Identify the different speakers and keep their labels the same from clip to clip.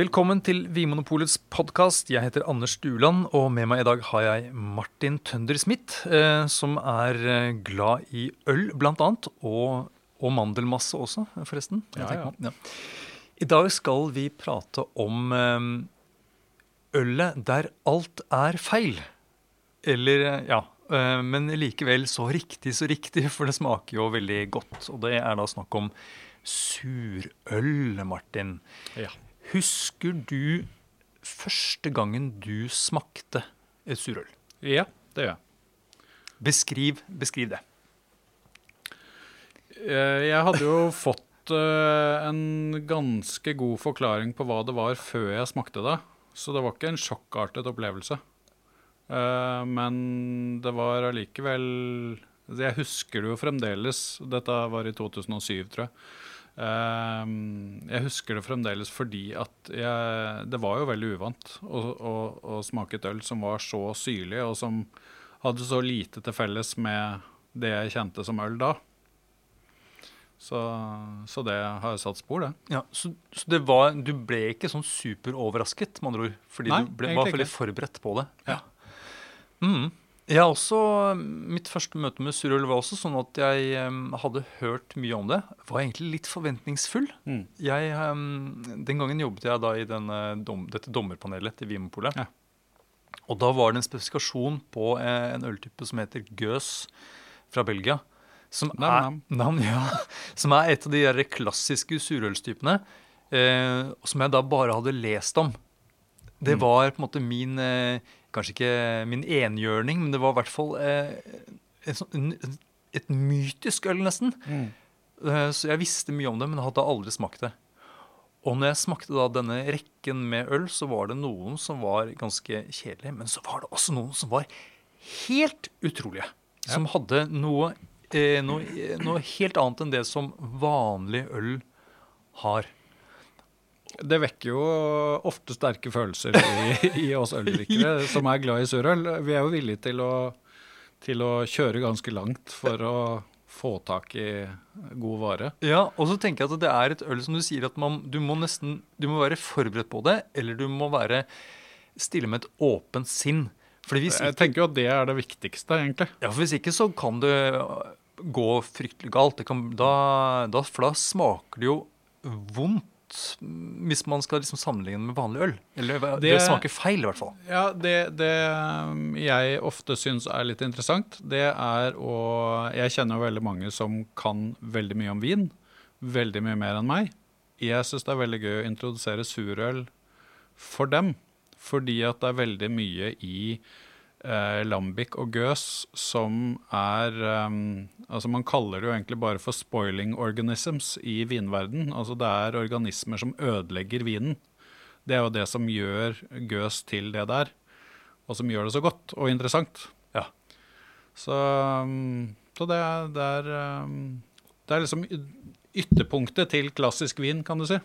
Speaker 1: Velkommen til Vinmonopolets podkast. Jeg heter Anders Duland, og med meg i dag har jeg Martin Tønder Smith, eh, som er eh, glad i øl, blant annet. Og, og mandelmasse også, forresten.
Speaker 2: Ja, ja.
Speaker 1: Ja. I dag skal vi prate om eh, ølet der alt er feil. Eller, eh, ja. eh, Men likevel så riktig, så riktig, for det smaker jo veldig godt. Og det er da snakk om surøl, Martin.
Speaker 2: Ja.
Speaker 1: Husker du første gangen du smakte et surøl?
Speaker 2: ja, det gjør jeg.
Speaker 1: Beskriv, beskriv det.
Speaker 2: Eh, Jeg hadde jo fått eh, en ganske god forklaring på hva det var før jeg smakte det. Så det var ikke en sjokkartet opplevelse. Eh, Men det var allikevel Jeg husker det jo fremdeles. Dette var i 2007, tror jeg. Eh, Jeg husker det fremdeles fordi at jeg, det var jo veldig uvant å, å, å smake et øl som var så syrlig, og som hadde så lite til felles med det jeg kjente som øl da. Så, så det har satt spor, det.
Speaker 1: Ja, så, så det var, du ble ikke sånn superoverrasket, med andre ord? Fordi
Speaker 2: Nei,
Speaker 1: du ble, var veldig forberedt på det?
Speaker 2: Ja.
Speaker 1: Mm. Har også, Mitt første møte med surøl var også sånn at jeg hadde hørt mye om det. Var egentlig litt forventningsfull.
Speaker 2: Mm.
Speaker 1: Jeg, den gangen jobbet jeg da i denne, dom, dette dommerpanelet til Vinmonopolet.
Speaker 2: Ja.
Speaker 1: Og da var det en spesifikasjon på eh, en øltype som heter Gøs fra Belgia. Som,
Speaker 2: Nam,
Speaker 1: er,
Speaker 2: nam.
Speaker 1: nam, ja, som er et av de der klassiske surølstypene. Eh, som jeg da bare hadde lest om. Det
Speaker 2: Mm.
Speaker 1: var på en måte min eh, Kanskje ikke min enhjørning, men det var i hvert fall eh, en sånn, et mytisk øl, nesten. Mm. Så jeg visste mye om det, men hadde aldri smakt det. Og når jeg smakte da denne rekken med øl, så var det noen som var ganske kjedelige. Men så var det også noen som var helt utrolige. Som hadde noe, eh, noe, noe helt annet enn det som vanlig øl har.
Speaker 2: Det vekker jo ofte sterke følelser i, i oss øldrikkere som er glad i surøl. Vi er jo villige til å, til å kjøre ganske langt for å få tak i god vare.
Speaker 1: Ja, og så tenker jeg at det er et øl som du sier at man, du må nesten du må være forberedt på det, eller du må være stille med et åpent sinn. Fordi hvis
Speaker 2: Jeg tenker jo at det er det viktigste, egentlig.
Speaker 1: ja, for hvis ikke så kan det gå fryktelig galt. Det kan, da, da, for da smaker det jo vondt hvis man skal liksom sammenligne med vanlig øl. Eller det,
Speaker 2: Det-
Speaker 1: smaker feil, i hvert fall.
Speaker 2: Ja, det, det um, jeg ofte syns er litt interessant, det er å Jeg kjenner jo veldig mange som kan veldig mye om vin. Veldig mye mer enn meg. Jeg syns det er veldig gøy å introdusere surøl for dem. Fordi at det er veldig mye i eh, lambic og gøs som er um, Altså Man kaller det jo egentlig bare for spoiling organisms i vinverden. Altså det er organismer som ødelegger vinen. Det er jo det som gjør gøs til det der, og som gjør det så godt og interessant.
Speaker 1: Ja.
Speaker 2: Så, um, så det, er, det, er, um, det er liksom ytterpunktet til klassisk vin, kan du si.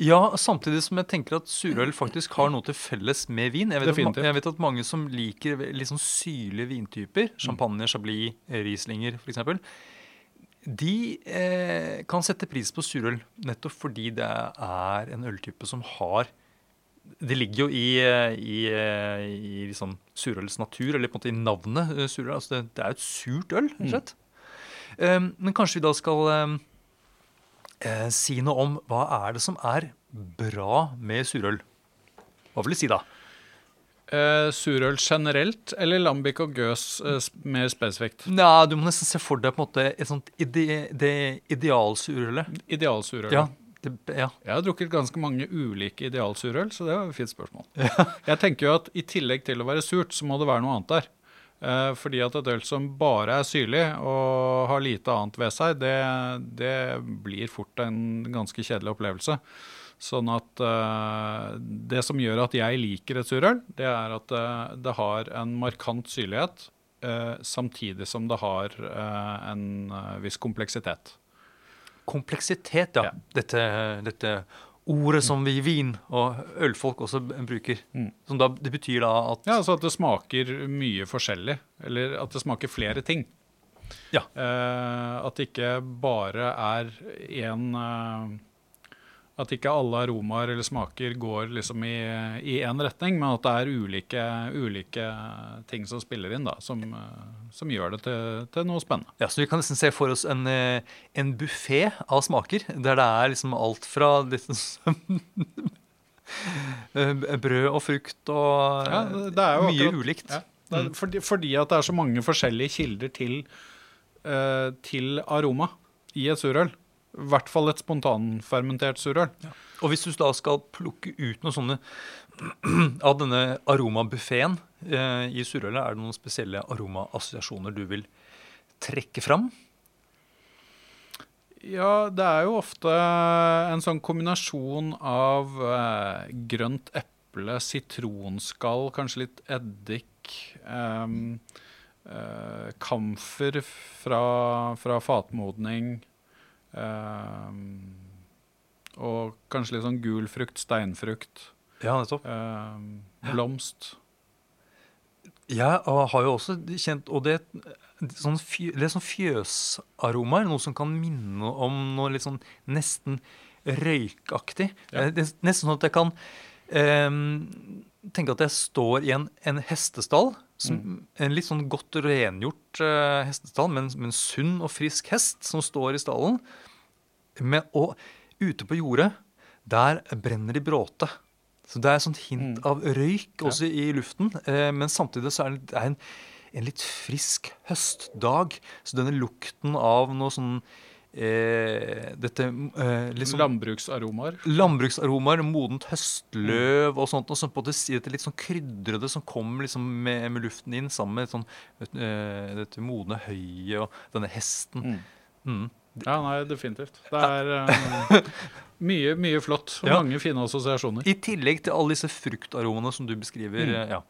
Speaker 1: Ja, samtidig som jeg tenker at surøl faktisk har noe til felles med vin. Jeg vet, at, jeg vet at mange som liker litt sånn syrlige vintyper, champagne, chablis, rieslinger f.eks., de eh, kan sette pris på surøl nettopp fordi det er en øltype som har Det ligger jo i, eh, i, eh, i liksom surøls natur, eller på en måte i navnet eh, surøl. Altså det, det er jo et surt øl, rett og slett. Eh, men kanskje vi da skal eh, eh, si noe om hva er det som er bra med surøl. Hva vil du si da?
Speaker 2: Uh, surøl generelt, eller lambic og gøs uh, mer spesifikt?
Speaker 1: Nei, Du må nesten se for deg på en måte et sånt ide, det idealsurølet.
Speaker 2: Idealsurølet.
Speaker 1: Ja, det, ja.
Speaker 2: Jeg har drukket ganske mange ulike idealsurøl, så det var et fint spørsmål. Jeg tenker jo at i tillegg til å være surt, så må det være noe annet der. Eh, fordi at et øl som bare er syrlig og har lite annet ved seg, det, det blir fort en ganske kjedelig opplevelse. Sånn at uh, det som gjør at jeg liker et surøl, det er at eh, det har en markant syrlighet, uh, samtidig som det har uh, en viss kompleksitet.
Speaker 1: Kompleksitet, ja.
Speaker 2: Ja.
Speaker 1: Dette, dette ordet som vi vin og ølfolk også bruker.
Speaker 2: Mm.
Speaker 1: Som da, det betyr da at
Speaker 2: Ja, altså at det smaker mye forskjellig, eller at det smaker flere ting.
Speaker 1: Ja.
Speaker 2: Eh, at det ikke bare er én At ikke alle aromaer eller smaker går liksom i én retning, men at det er ulike, ulike ting som spiller inn, da, som, eh, som gjør det til, til, noe spennende.
Speaker 1: Ja, Så vi kan nesten se for oss en, eh, en buffé av smaker, der det er liksom alt fra liksom, brød og frukt og ja, mye akkurat, ulikt. Ja,
Speaker 2: er, fordi, fordi, at det er så mange forskjellige kilder til, uh, til aroma i et surøl. I hvert fall et spontanfermentert surøl. Ja.
Speaker 1: Og hvis du da skal plukke ut noe sånne av denne aromabuffeen eh, i surølet, er det noen spesielle aromaassosiasjoner du vil trekke fram?
Speaker 2: Ja, det er jo ofte en sånn kombinasjon av eh, grønt eple, sitronskall, kanskje litt eddik. Eh, kamfer fra, fra fatmodning. Um, og kanskje litt sånn gul frukt, steinfrukt.
Speaker 1: Ja, nettopp.
Speaker 2: Um, blomst.
Speaker 1: Jeg har jo også kjent Og det, sånn fjø, det er sånn fjøsaromaer. Noe som kan minne om noe litt sånn nesten røykaktig. Ja. Det er nesten sånn at jeg kan tenke at jeg står i en, en hestestall. Som, mm. En litt sånn godt rengjort uh, hestestall med en, sunn og frisk hest som står i stallen. Med, og ute på jordet, der brenner de bråte. Så det er et sånt hint mm. av røyk også ja. i luften. Eh, men samtidig så er det en, en litt frisk høstdag. Så denne lukten av noe sånn eh, dette
Speaker 2: eh, liksom, Landbruksaromaer?
Speaker 1: Landbruksaromaer, modent høstløv og sånt. Og så på det, dette litt sånn krydrede som kommer liksom med, med, luften inn, sammen med sånn, eh, dette modne høyet og denne hesten.
Speaker 2: Mm. Mm. Ja, nei, definitivt. Det er uh, mye, mye flott. Og ja. mange fine assosiasjoner.
Speaker 1: I tillegg til alle disse fruktaromaene som du beskriver. Mm. ja.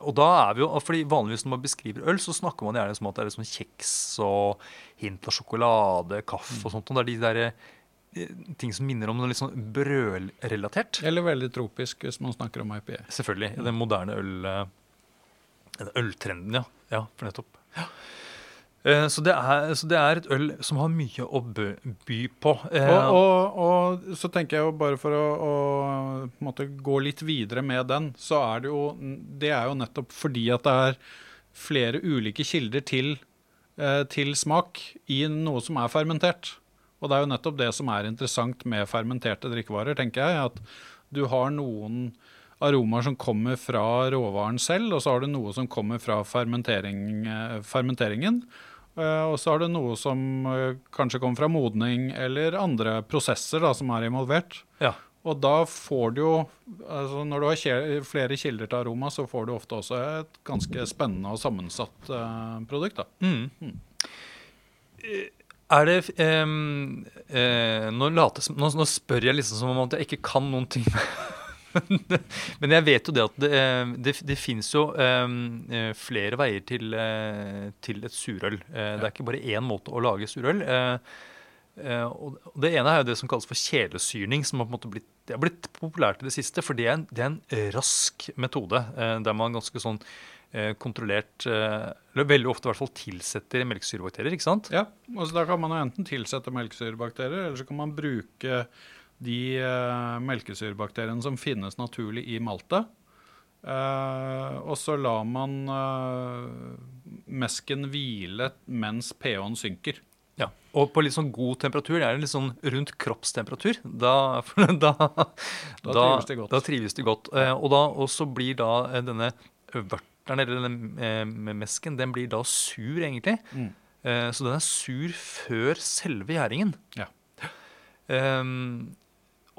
Speaker 1: Og da er vi jo, fordi Vanligvis når man beskriver øl, så snakker man gjerne som at det er liksom kjeks og hint av sjokolade, kaffe og sånt. Og det er de der eh, ting som minner om noe litt sånn brølrelatert.
Speaker 2: Eller veldig tropisk, hvis man snakker om IPA.
Speaker 1: Selvfølgelig. Den moderne øl, eh, øltrenden, ja. ja. For nettopp. Ja. Eh, så det, er, så det, er, et øl som har mye å by på.
Speaker 2: Eh, og, og, og, så tenker jeg jo bare for å, å gå litt videre med den, så er det jo Det er jo nettopp fordi at det er flere ulike kilder til, eh, til smak i noe som er fermentert. Og det er jo nettopp det som er interessant med fermenterte drikkevarer, tenker jeg. At du har noen aromaer som kommer fra råvaren selv, og så har du noe som kommer fra fermentering, fermenteringen. Eh, og så har du noe som eh, kanskje kommer fra modning eller andre prosesser da, som er involvert.
Speaker 1: Ja.
Speaker 2: Og da får du jo altså Når du har flere kilder til aroma, så får du ofte også et ganske spennende og sammensatt uh, produkt.
Speaker 1: Mm. Mm. Er det um, eh, nå, lates, nå, nå, spør jeg liksom som om at jeg ikke kan noen ting Men jeg vet jo det at det, eh, det, det fins jo um, flere veier til, til et surøl. Ja. Det er ikke bare én måte å lage surøl. Og Det ene er jo det som kalles for kjelesyrning, som har blitt, har blitt populært i det siste. For det er en, det er en rask metode der man ganske sånn kontrollert eller Veldig ofte i hvert fall tilsetter melkesyrebakterier. ikke sant?
Speaker 2: Ja, altså Da kan man jo enten tilsette melkesyrebakterier, eller så kan man bruke de uh, melkesyrebakteriene som finnes naturlig i maltet. Uh, og så lar man uh, mesken hvile mens pH-en synker.
Speaker 1: Ja, Og på litt sånn god temperatur, det er litt sånn rundt kroppstemperatur, da, da, da,
Speaker 2: trives det godt.
Speaker 1: Da trives det godt. Og, da, og så blir da denne vørteren, eller denne mesken, den blir da sur, egentlig. Mm. så den er sur før selve gjæringen.
Speaker 2: Ja.
Speaker 1: Um,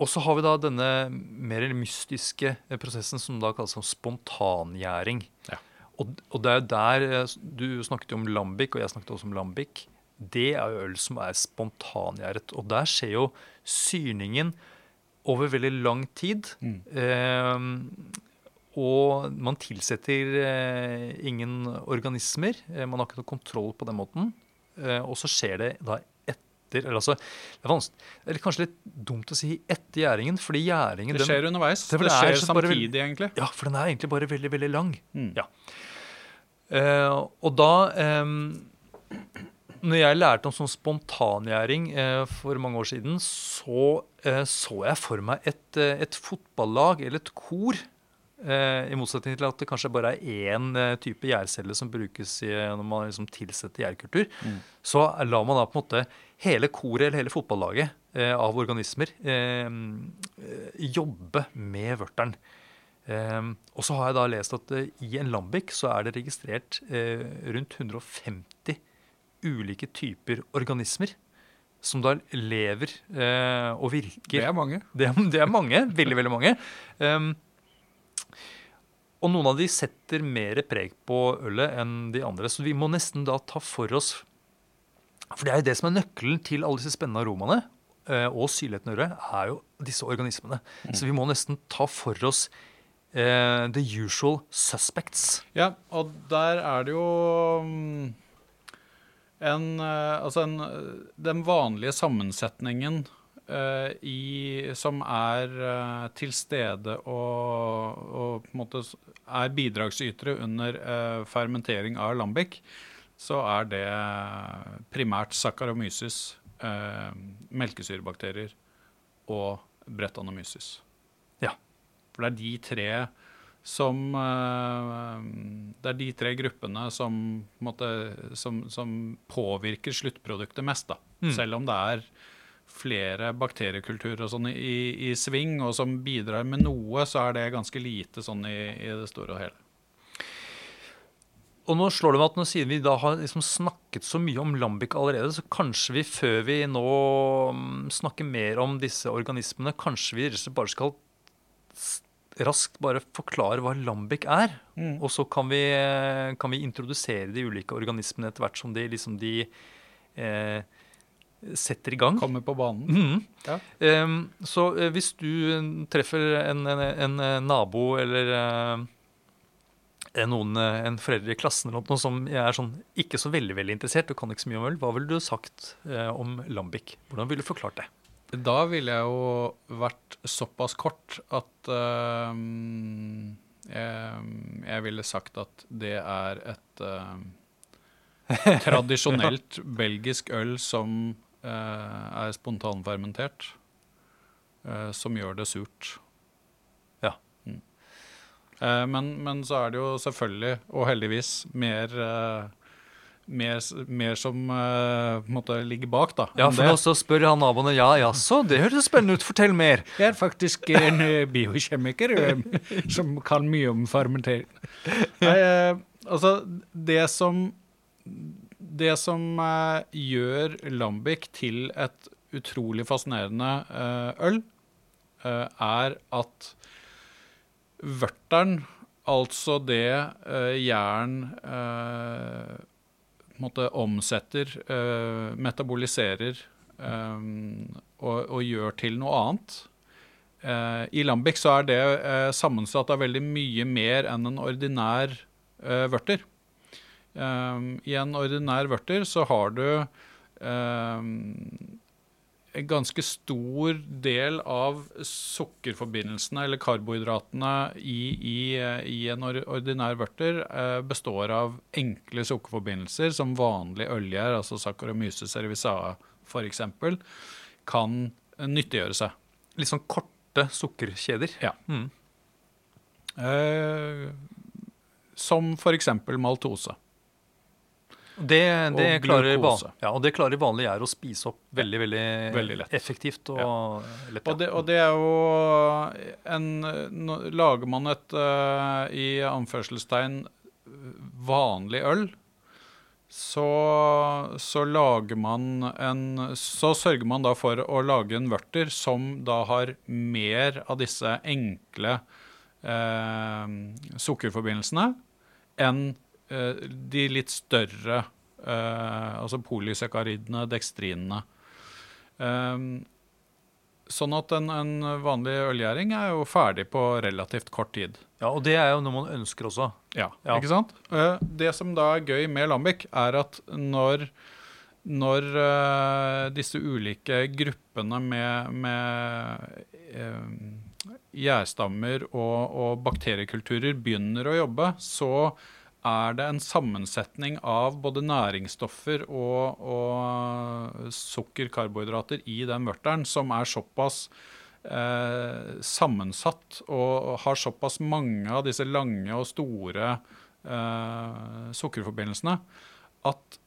Speaker 1: og så har vi da denne mer mystiske eh, prosessen som da kalles spontangjæring.
Speaker 2: Ja.
Speaker 1: Og, og, det er jo der eh, Du snakket jo om lambic, og jeg snakket også om lambic. Det er jo øl som er spontangjæret. Og der skjer jo syrningen over veldig lang tid. Mm. Eh, og man tilsetter eh, ingen organismer. Eh, man har ikke noe kontroll på den måten. Eh, og så skjer det da etter eller altså, det, er det er kanskje litt dumt å si etter gjæringen, fordi gjæringen
Speaker 2: Det skjer den, underveis. Det, det skjer samtidig, bare, egentlig.
Speaker 1: Ja, for den er egentlig bare veldig, veldig lang. Mm. Ja. Uh, og da um, Når jeg lærte om sånn spontangjæring eh, for mange år siden, så eh, så jeg for meg et, eh, et fotballag eller et kor. Eh, I motsetning til at det kanskje bare er én eh, type gjærcelle som brukes i, når man liksom tilsetter gjærkultur. Så lar man da på en måte hele koret eller hele fotballaget eh, av organismer eh, eh, jobbe med vørteren. Eh, og så har jeg da lest at eh, i en lambic så er det registrert eh, rundt 150 ulike typer organismer som da lever eh, og virker.
Speaker 2: Det er mange.
Speaker 1: Det er, det er mange. Veldig, veldig mange. Um, og noen av de setter mer preg på ølet enn de andre. Så vi må nesten da ta for oss For det er jo det som er nøkkelen til alle disse spennende aromaene eh, og syrligheten i ølet, er jo disse organismene. Så vi må nesten ta for oss eh, the usual suspects.
Speaker 2: Ja, og der er det jo mm, en, eh, altså en, den vanlige sammensetningen i, som er eh, til stede og, og på en måte er bidragsytere under eh, fermentering av lambic, så er det primært Saccharomyces, eh, melkesyrebakterier og Brettanomyces.
Speaker 1: Ja.
Speaker 2: For det er de tre som eh, Det er de tre gruppene som, måte, som, som påvirker sluttproduktet mest. Da.
Speaker 1: Mm.
Speaker 2: Selv om det er flere bakteriekulturer og sånn i, i sving, og som bidrar med noe, så er det ganske lite sånn i, i det store og hele.
Speaker 1: Og nå slår det meg at nå siden vi da har liksom snakket så mye om lambic allerede, så kanskje vi før vi nå mm, snakker mer om disse organismene, kanskje vi bare skal raskt bare forklare hva lambic er. Og så kan vi, eh, kan vi introdusere de ulike organismene etter hvert som de, liksom de eh, setter i gang.
Speaker 2: Kommer på banen.
Speaker 1: Mm.
Speaker 2: Ja.
Speaker 1: Um, så eh, hvis du eh, treffer en, en, en nabo eller eh, noen, en forelder i klassen eller noe som er sånn ikke så veldig veldig interessert og kan ikke så mye om øl, hva ville du sagt om lambic? Hvordan ville du forklart det?
Speaker 2: Da ville jeg jo vært såpass kort at uh, jeg, jeg ville sagt at det er et uh, tradisjonelt belgisk øl som er spontanfermentert, eh, som gjør det surt.
Speaker 1: Ja.
Speaker 2: Mm. Eh, men, men så er det jo selvfølgelig, og heldigvis, mer eh, mer, mer som uh, måtte ligge bak, da.
Speaker 1: Ja, for så spør han naboene ja, jaså, det høres spennende ut, fortell mer.
Speaker 2: Jeg er faktisk en uh, biokjemiker eh, som kan mye om fermentering. Nei, eh, altså, det som Det som eh, gjør lambic til et utrolig fascinerende eh, øl, eh, er at vørteren, altså det jern omsetter, metaboliserer og, og gjør til noe annet. I lambic så er det sammensatt av veldig mye mer enn en ordinær vørter. Eh, I en ordinær vørter så har du eh, en ganske stor del av sukkerforbindelsene eller karbohydratene i, i, i en ordinær vørter eh, består av enkle sukkerforbindelser som vanlig ølgjær, altså Saccharomyces cerevisiae f.eks., kan nyttiggjøre seg.
Speaker 1: Litt sånn korte sukkerkjeder.
Speaker 2: Ja.
Speaker 1: Mm.
Speaker 2: Eh, som f.eks. maltose.
Speaker 1: Det, det,
Speaker 2: Og
Speaker 1: klarer ja, og det klarer vanlig gjær å spise opp veldig, veldig,
Speaker 2: Veldig lett.
Speaker 1: effektivt og lett.
Speaker 2: Og det, og det er jo en no, Lager man et uh, i anførselstegn vanlig øl, så, så lager man en Så sørger man da for å lage en vørter som da har mer av disse enkle uh, sukkerforbindelsene enn de litt større eh, Altså polysekaridene, dekstrinene. Um, Sånn at en, en vanlig ølgjæring er jo ferdig på relativt kort tid.
Speaker 1: Ja, Og det er jo noe man ønsker også.
Speaker 2: Ja,
Speaker 1: Ja.
Speaker 2: ikke sant? Eh, Det som da er gøy med lambic, er at når, når eh, disse ulike gruppene med, med eh, gjærstammer og, og bakteriekulturer begynner å jobbe, så er det en sammensetning av både næringsstoffer og, og sukker, i den vørteren som er såpass eh, sammensatt og har såpass mange av disse lange og store eh, sukkerforbindelsene at,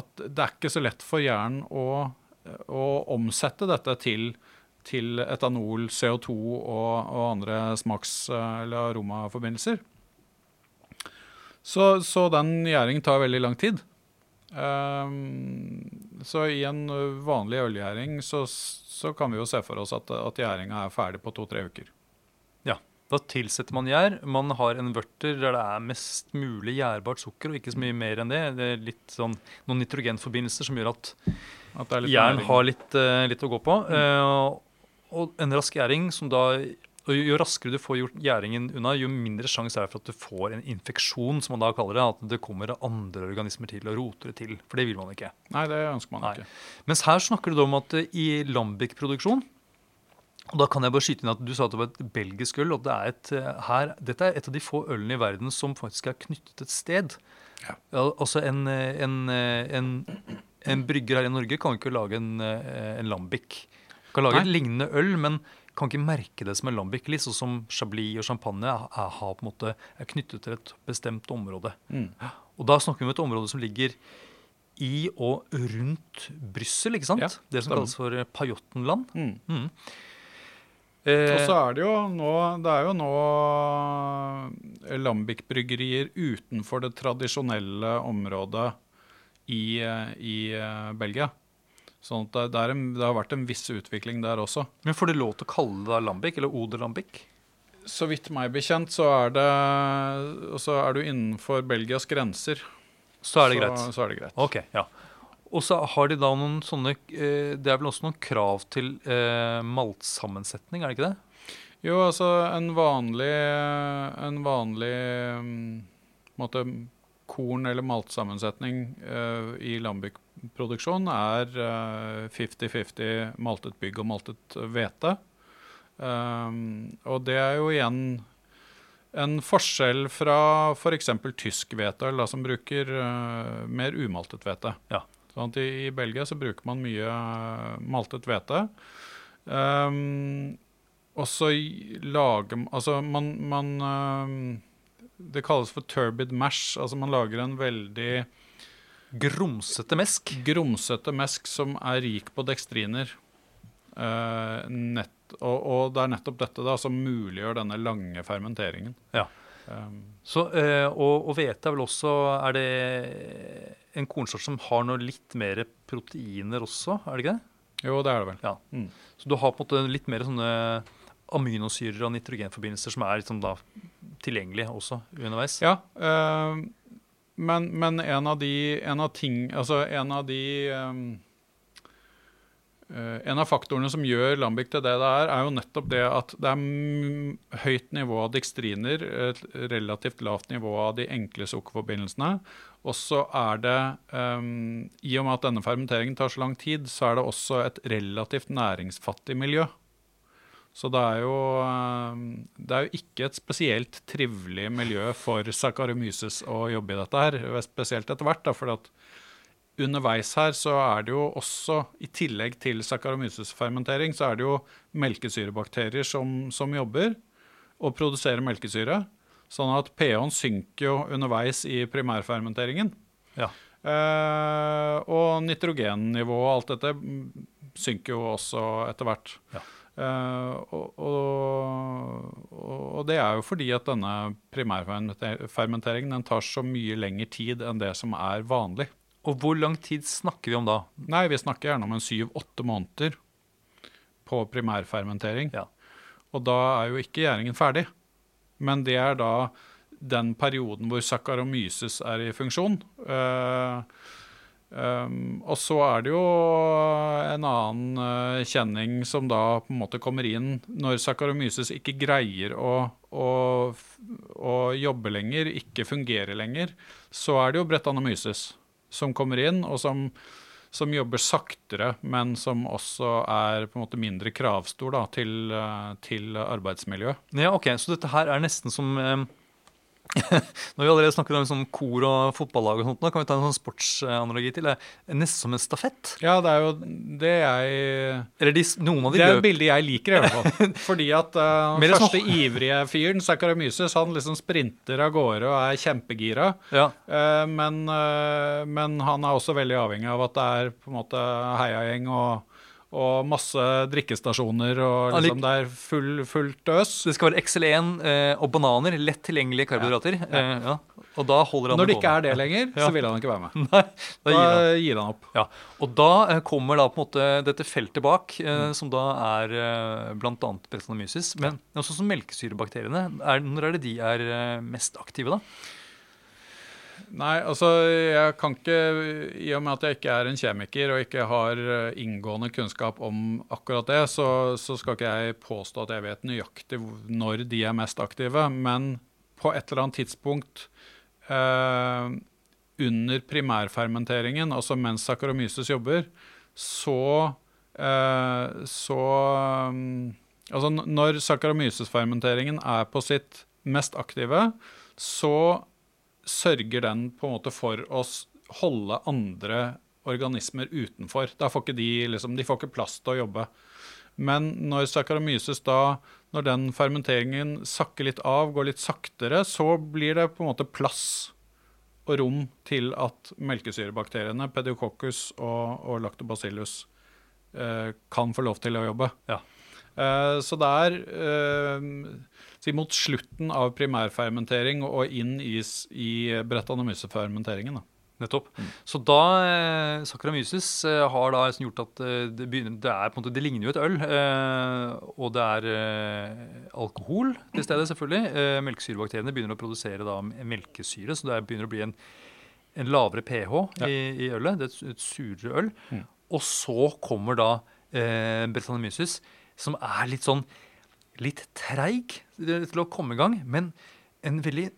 Speaker 2: at det er ikke så lett for hjernen å, å omsette dette til til etanol, CO2 og, og andre smaks- eller aromaforbindelser. Så, så den gjæringen tar veldig lang tid. Um, så i en vanlig ølgjæring så, så, kan vi jo se for oss at, at gjæringa er ferdig på to-tre uker.
Speaker 1: Ja, da tilsetter man gjær. Man har en vørter der det er mest mulig gjærbart sukker, og ikke så mye mer enn det. Det er litt sånn noen nitrogenforbindelser som gjør at, at jern har litt, uh, litt, å gå på. Mm. Uh, og en rask gjæring som da og Jo raskere du får gjort gjæringen unna, jo mindre sjanse er det for at du får en infeksjon, som man da kaller det. At det kommer andre organismer til og roter det til. For det vil man ikke.
Speaker 2: Nei, det ønsker man
Speaker 1: Nei.
Speaker 2: ikke.
Speaker 1: Mens her snakker du om at i lambic-produksjon og da kan jeg bare skyte inn at Du sa at det var et belgisk øl. og det er et, her, Dette er et av de få ølene i verden som faktisk er knyttet et sted. Ja. Altså en, en, en, en, brygger her i Norge kan ikke lage en, en lambic. Kan lage Nei. et lignende øl, men kan ikke merke det som en lambic. sånn som Chablis og champagne er, er, måte, er knyttet til et bestemt område. Mm. Og da snakker vi om et område som ligger i og rundt Brussel, ikke sant? Ja, det som kalles for Pajottenland. Mm. Mm.
Speaker 2: Eh, og så er det jo nå Det er jo nå lambic-bryggerier utenfor det tradisjonelle området i, eh, i eh, Belgia. Sånn at det, en, det, har vært en viss utvikling der også.
Speaker 1: Men Får du lov til å kalle det lambic, eller Oder Lambik?
Speaker 2: Så vidt meg bekjent, så er, det, så er du innenfor Belgias grenser.
Speaker 1: Så er det greit?
Speaker 2: Så er det greit.
Speaker 1: Ok, ja. Og så har de da noen sånne eh, Det er vel også noen krav til eh, maltsammensetning, er det ikke det?
Speaker 2: Jo, altså en vanlig En vanlig um, måte, korn- eller maltsammensetning uh, i landbruksproduksjon er 50-50 uh, maltet bygg og maltet hvete. Um, og det er jo igjen en forskjell fra f.eks. For tysk hvetøl, som bruker uh, mer umaltet hvete. Ja. Sånn i, i, Belgia så bruker man mye uh, maltet hvete. Um, og så lager Altså, man, man um, Det kalles for turbid mash. Altså man lager en veldig
Speaker 1: Grumsete mesk.
Speaker 2: Grumsete mesk som er rik på dekstriner. Uh, nett, og, og, det er nettopp dette da, som muliggjør denne lange fermenteringen.
Speaker 1: Ja. Um, Så, uh, og, og hvete er vel også Er det en kornsort som har noe litt mer proteiner også, er det ikke det?
Speaker 2: Jo, det er det vel.
Speaker 1: Ja. Mm. Så du har på en måte litt mer sånne aminosyrer og nitrogenforbindelser som er liksom da tilgjengelige også underveis?
Speaker 2: Ja. øh, men, men, en av de en av ting, altså en av de uh, En av faktorene som gjør lambic til det det er, er jo nettopp det at det er høyt nivå av dikstriner, et relativt lavt nivå av de enkle sukkerforbindelsene. Og så er det, um, i og med at denne fermenteringen tar så lang tid, så er det også et relativt næringsfattig miljø. Så det er, jo, eh, det er jo ikke et spesielt trivelig miljø for Saccharomyces å jobbe i dette her, spesielt etter hvert. For underveis her så er det jo også, i tillegg til Saccharomyces-fermentering, så er det jo melkesyrebakterier som, som, jobber og produserer melkesyre. Sånn at pH-en synker jo underveis i primærfermenteringen. Ja. Eh, og nitrogennivået og alt dette synker jo også etter hvert. Ja. Uh, og, og, og, det er jo fordi at denne primærfermenteringen den tar så mye lengre tid enn det som er vanlig.
Speaker 1: Og hvor lang tid snakker vi om da?
Speaker 2: Nei, Vi snakker gjerne om en syv-åtte måneder på primærfermentering. Ja. Og da er jo ikke gjæringen ferdig. Men det er da den perioden hvor sakaromyces er i funksjon. Uh, Um, og så er det jo en annen uh, kjenning som da på en måte kommer inn når Sakaromyses ikke greier å, å, å, jobbe lenger, ikke fungere lenger. Så er det jo Brettanomyces som kommer inn, og som, som, jobber saktere, men som også er på en måte mindre kravstor da, til, uh, til arbeidsmiljøet.
Speaker 1: Ja, ok, Så dette her er nesten som um Når vi allerede snakker om sånn kor og fotballag, og sånt, da kan vi ta en sånn sportsanalogi til. Nesten som en stafett.
Speaker 2: Ja, det er jo det jeg
Speaker 1: Eller de, noen av de
Speaker 2: Det er et bilde jeg liker, i hvert fall. Fordi at uh,
Speaker 1: første sånn-
Speaker 2: første ivrige fyren, Saccharomyces, han liksom sprinter av gårde og er kjempegira.
Speaker 1: ja,
Speaker 2: Uh, men, uh, men han er også veldig avhengig av at det er på en måte heiagjeng og, og masse drikkestasjoner, og liksom det er full, fullt øs.
Speaker 1: Det skal være XL1 eh, og bananer. Lett tilgjengelige karbohydrater. Eh, ja. Og da holder han
Speaker 2: Når det ikke er det lenger,
Speaker 1: Ja.
Speaker 2: så vil han ikke være med.
Speaker 1: Nei, da
Speaker 2: Da
Speaker 1: gir han.
Speaker 2: gir han opp.
Speaker 1: Ja, og da eh, kommer da på en måte dette feltet bak, eh, som da er eh, bl.a. Brettanomyces. Men også som melkesyrebakteriene. Er, når er det de er mest aktive, da?
Speaker 2: Nei, altså jeg kan ikke I og med at jeg ikke er en kjemiker og ikke har eh, inngående kunnskap om akkurat det, så, så skal ikke jeg påstå at jeg vet nøyaktig når de er mest aktive. Men på et eller annet tidspunkt eh, under primærfermenteringen, altså mens sakaromyces jobber, så eh, så um, Altså når Saccharomyces-fermenteringen er på sitt mest aktive, så sørger den på en måte for å holde andre organismer utenfor. Da får ikke de, liksom, de får ikke plass til å jobbe. Men når Saccharomyces da, når den fermenteringen sakker litt av, går litt saktere, så blir det på en måte plass og rom til at melkesyrebakteriene, pediococcus og, og lactobacillus, eh, kan få lov til å jobbe.
Speaker 1: Ja.
Speaker 2: Eh, så det er eh, si mot slutten av primærfermentering og inn i, i brettanomysefermenteringen. Da.
Speaker 1: Nettopp. Så da eh, Saccharomyces eh, har da liksom gjort at eh, det begynner Det er på en måte, det ligner jo et øl. Eh, og det er alkohol til stede, selvfølgelig. Eh, melkesyrebakteriene begynner å produsere da melkesyre, så det er- begynner å bli en, en lavere pH
Speaker 2: Ja.
Speaker 1: i, i ølet. Det er et, et surere øl.
Speaker 2: Mm.
Speaker 1: Og så kommer da eh, Brettanomyces, som er litt sånn litt treig til å komme i gang, men en veldig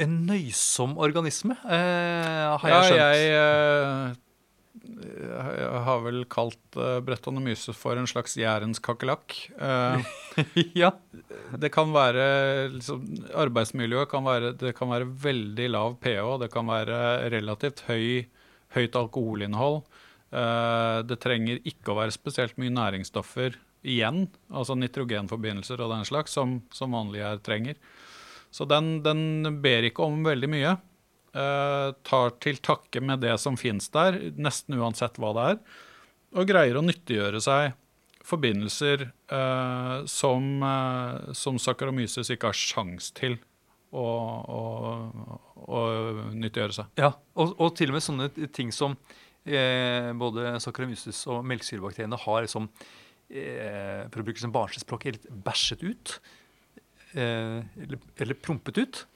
Speaker 1: en nøysom organisme, eh, har jeg
Speaker 2: Ja,
Speaker 1: skjønt.
Speaker 2: jeg, eh, jeg har vel kalt uh, brettanomyces for en slags jærens kakerlakk. Eh,
Speaker 1: ja.
Speaker 2: det kan være liksom, Arbeidsmiljøet kan være, det kan være veldig lav pH, det kan være relativt høy, høyt alkoholinnhold. Eh, det trenger ikke å være spesielt mye næringsstoffer igjen, altså nitrogenforbindelser og den slags, som, som vanlig her trenger. Så den, den ber ikke om veldig mye. Eh, tar til takke med det som finnes der, nesten uansett hva det er, og greier å nyttiggjøre seg forbindelser eh, som, eh, som Saccharomyces ikke har sjans til å, å, å nyttiggjøre seg.
Speaker 1: ja. Og, og til og med sånne ting som eh, både Saccharomyces og melkesyrebakteriene har som eh, For å bruke som barnslig litt bæsjet ut. Eh, eller, eller prompet ut.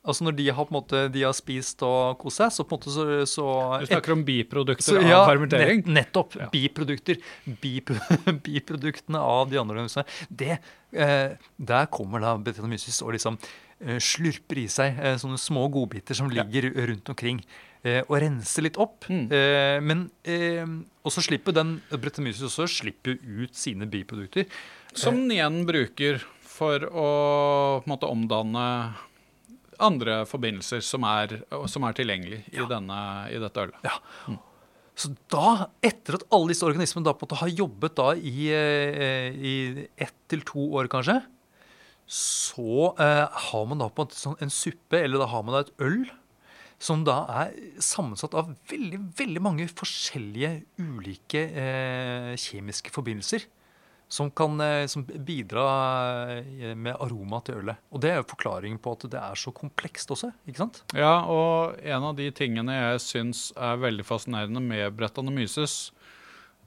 Speaker 1: Altså når de har på en måte, de har spist og kost seg, så på en måte så, så
Speaker 2: Du snakker om biprodukter
Speaker 1: Så,
Speaker 2: av
Speaker 1: ja,
Speaker 2: fermentering.
Speaker 1: Nett, nettopp.
Speaker 2: Ja.
Speaker 1: Biprodukter. Bipro biproduktene av de andre organismene. Det, eh, der kommer da Brettanomyces og liksom eh, slurper i seg eh, sånne små godbiter som
Speaker 2: Ja.
Speaker 1: ligger rundt omkring. Eh, og rense litt opp.
Speaker 2: Mm.
Speaker 1: Eh, men eh, Og så slipper den Brettanomyces også slipper ut sine biprodukter.
Speaker 2: Som den igjen bruker for å måte omdanne andre forbindelser som er, som er tilgjengelig i, denne, i dette ølet.
Speaker 1: Ja. Så da, etter at alle disse organismene da på en måte har jobbet da i, eh, i ett til to år kanskje, så eh, har man da på en sånn en suppe, eller da har man da et øl, som da er sammensatt av veldig, veldig mange forskjellige ulike eh, kjemiske forbindelser. Som kan eh, som bidra eh, med aroma til ølet. Og det er jo forklaringen på at det er så komplekst også. ikke sant?
Speaker 2: Ja, og en av de tingene jeg syns er veldig fascinerende med Brettanomyces,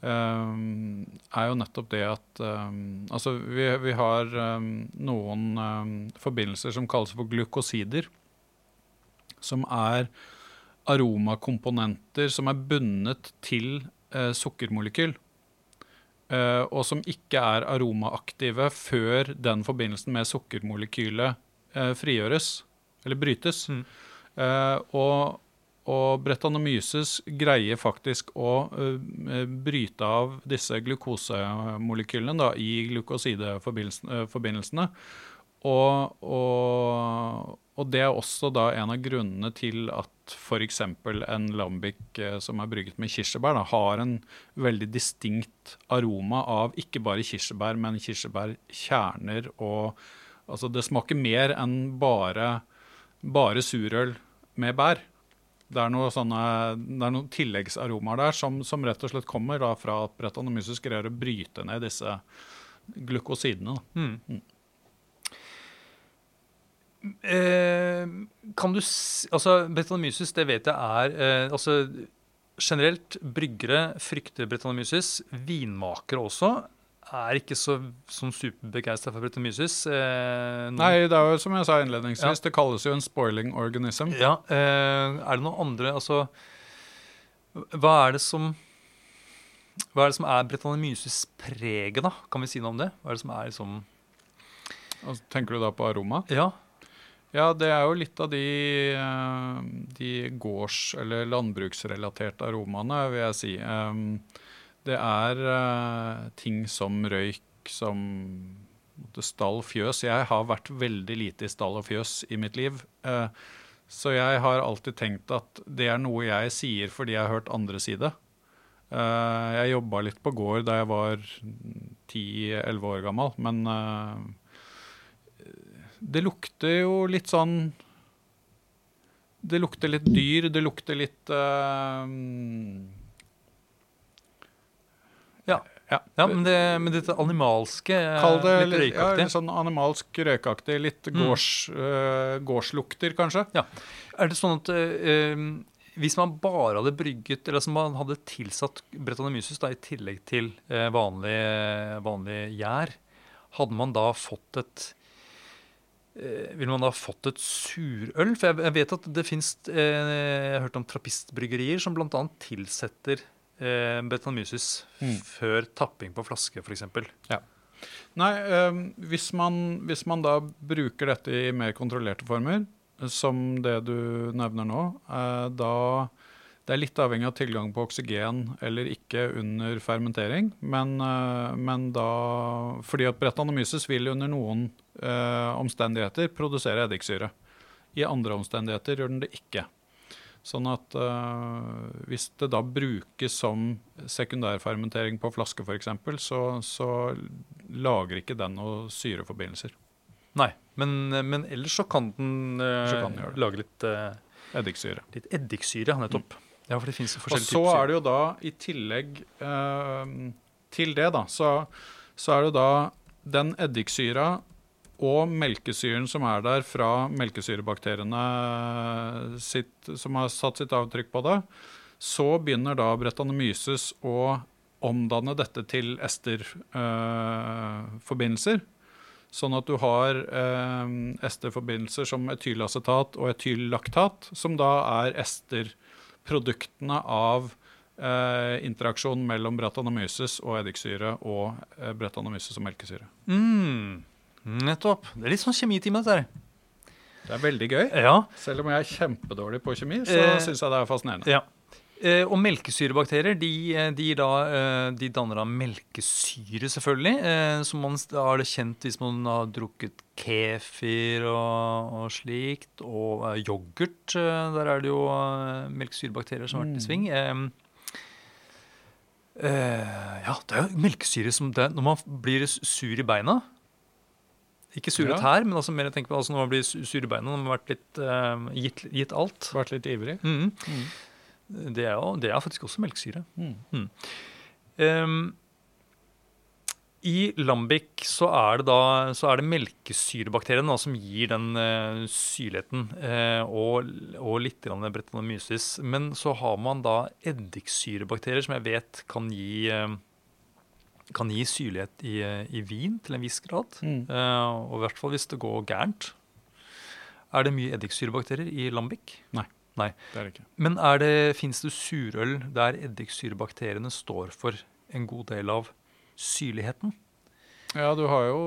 Speaker 2: um, er jo nettopp det at um, Altså, vi, vi har um, noen forbindelser som kalles for glukosider, som er aromakomponenter som er bundet til eh, sukkermolekyl. Eh, og som ikke er aromaaktive før den forbindelsen med sukkermolekylet eh, frigjøres, eller brytes.
Speaker 1: Mm.
Speaker 2: Eh, og, og Brettanomyces greier faktisk å eh, bryte av disse glukosemolekylene da, i glukosideforbindelsene. Og, og, og det er også da en av grunnene til at f.eks. en lambic eh, som er brygget med kirsebær, da, har en veldig distinkt aroma av ikke bare kirsebær, men kirsebærkjerner og Altså, det smaker mer enn bare, bare surøl med bær. Det er, noe sånne, det er noen tilleggsaromaer der som, som, rett og slett kommer da, fra at Brettanomyces greier å bryte ned disse glukosidene.
Speaker 1: Mm. Mm. Eh, kan du Altså, Brettanomyces, det vet jeg er eh, altså, Generelt, bryggere frykter Brettanomyces. Vinmakere også er ikke så sånn superbegeistra for Brettanomyces.
Speaker 2: Eh, Nei, det er jo som jeg sa innledningsvis, ja. det kalles jo en spoiling organism.
Speaker 1: Ja, eh, Er det noen andre Altså, hva er det som hva er det som er Brettanomyces-preget, da? Kan vi si noe om det? Hva er det som er liksom
Speaker 2: altså, Tenker du da på aroma?
Speaker 1: Ja.
Speaker 2: Ja, det er jo litt av de, eh, de gårds- eller landbruksrelaterte aromaene, vil jeg si. Det er eh, ting som røyk, som stall, fjøs. Jeg har vært veldig lite i stall og fjøs i mitt liv. Eh, så jeg har alltid tenkt at det er noe jeg sier fordi jeg har hørt andre si det. Jeg jobba litt på gård da jeg var 10-11 år gammel, men det lukter jo litt sånn Det lukter litt dyr, det lukter litt uh,
Speaker 1: ja. ja. ja. men, det, men dette animalske
Speaker 2: Kall det litt røykaktig. Ja, litt sånn animalsk røykaktig. Litt mm. gårds, uh, gårdslukter, kanskje.
Speaker 1: Ja. Er det sånn at uh, hvis man bare hadde brygget, eller som man hadde tilsatt Brettanomyces i tillegg til vanlig, vanlig gjær, hadde man da fått et Eh, vil man da ha fått et surøl? For jeg, vet at det fins eh, Jeg har hørt om trappistbryggerier som bl.a. tilsetter eh, mm. før tapping på flaske, f.eks.
Speaker 2: Ja. Nei, eh, hvis, man, hvis, man, da bruker dette i mer kontrollerte former, som det du nevner nå, eh, da det er litt avhengig av tilgang på oksygen eller ikke under fermentering. Men, eh, men da Fordi at Brettanomyces vil under noen uh, omstendigheter produsere eddiksyre. I andre omstendigheter gjør den det ikke. Sånn at uh, hvis det da brukes som sekundærfermentering på flaske f.eks., så, så lager ikke den noen syreforbindelser.
Speaker 1: Nei, men, men, ellers så kan den, uh, så kan den lage litt uh,
Speaker 2: Eddiksyre.
Speaker 1: Litt eddiksyre, nettopp. Mm. Ja, for det finnes
Speaker 2: forskjellige typer. Og så er det jo da, i tillegg til det, da, så, så er det da den eddiksyra og melkesyren som er der fra melkesyrebakteriene sitt, som har satt sitt avtrykk på det, så begynner da Brettanomyces å omdanne dette til esterforbindelser. Eh, sånn at du har eh, esterforbindelser som etylacetat og etyllaktat, som da er esterproduktene av eh, interaksjon mellom Brettanomyces og eddiksyre og eh, Brettanomyces og melkesyre.
Speaker 1: Mm. Nettopp. Det er litt sånn kjemitime, dette her.
Speaker 2: Det er veldig gøy.
Speaker 1: Ja.
Speaker 2: Selv om jeg er kjempedårlig på kjemi, så eh, syns jeg det er fascinerende.
Speaker 1: Ja. Eh, og melkesyrebakterier de, de, da, eh, de, danner da melkesyre, selvfølgelig. Eh, som man har det kjent hvis man har drukket kefir og, og slikt. Og eh, yoghurt. Eh, der er det jo melkesyrebakterier som har vært i mm. sving. ja, det er jo melkesyre som det, Når man blir sur i beina ikke sure tær, men altså mer tenk på altså når man blir sur i beina når man har vært litt, uh, gitt, gitt, alt.
Speaker 2: Vært litt ivrig.
Speaker 1: Mm. Mm. Det, er, det, er, faktisk også melkesyre. Mm. Um, I lambic så er det da så er det melkesyrebakterien da, som gir den uh, syrligheten, uh, og, og litt bretanomyces. Men så har man da eddiksyrebakterier som jeg vet kan gi uh, kan gi syrlighet i, i, vin til en viss grad. Mm. Og i hvert fall hvis det går gærent. Er det mye eddiksyrebakterier i lambic?
Speaker 2: Nei.
Speaker 1: Nei.
Speaker 2: Det er det ikke.
Speaker 1: Men det, fins det surøl der eddiksyrebakteriene står for en god del av syrligheten?
Speaker 2: Ja, du har jo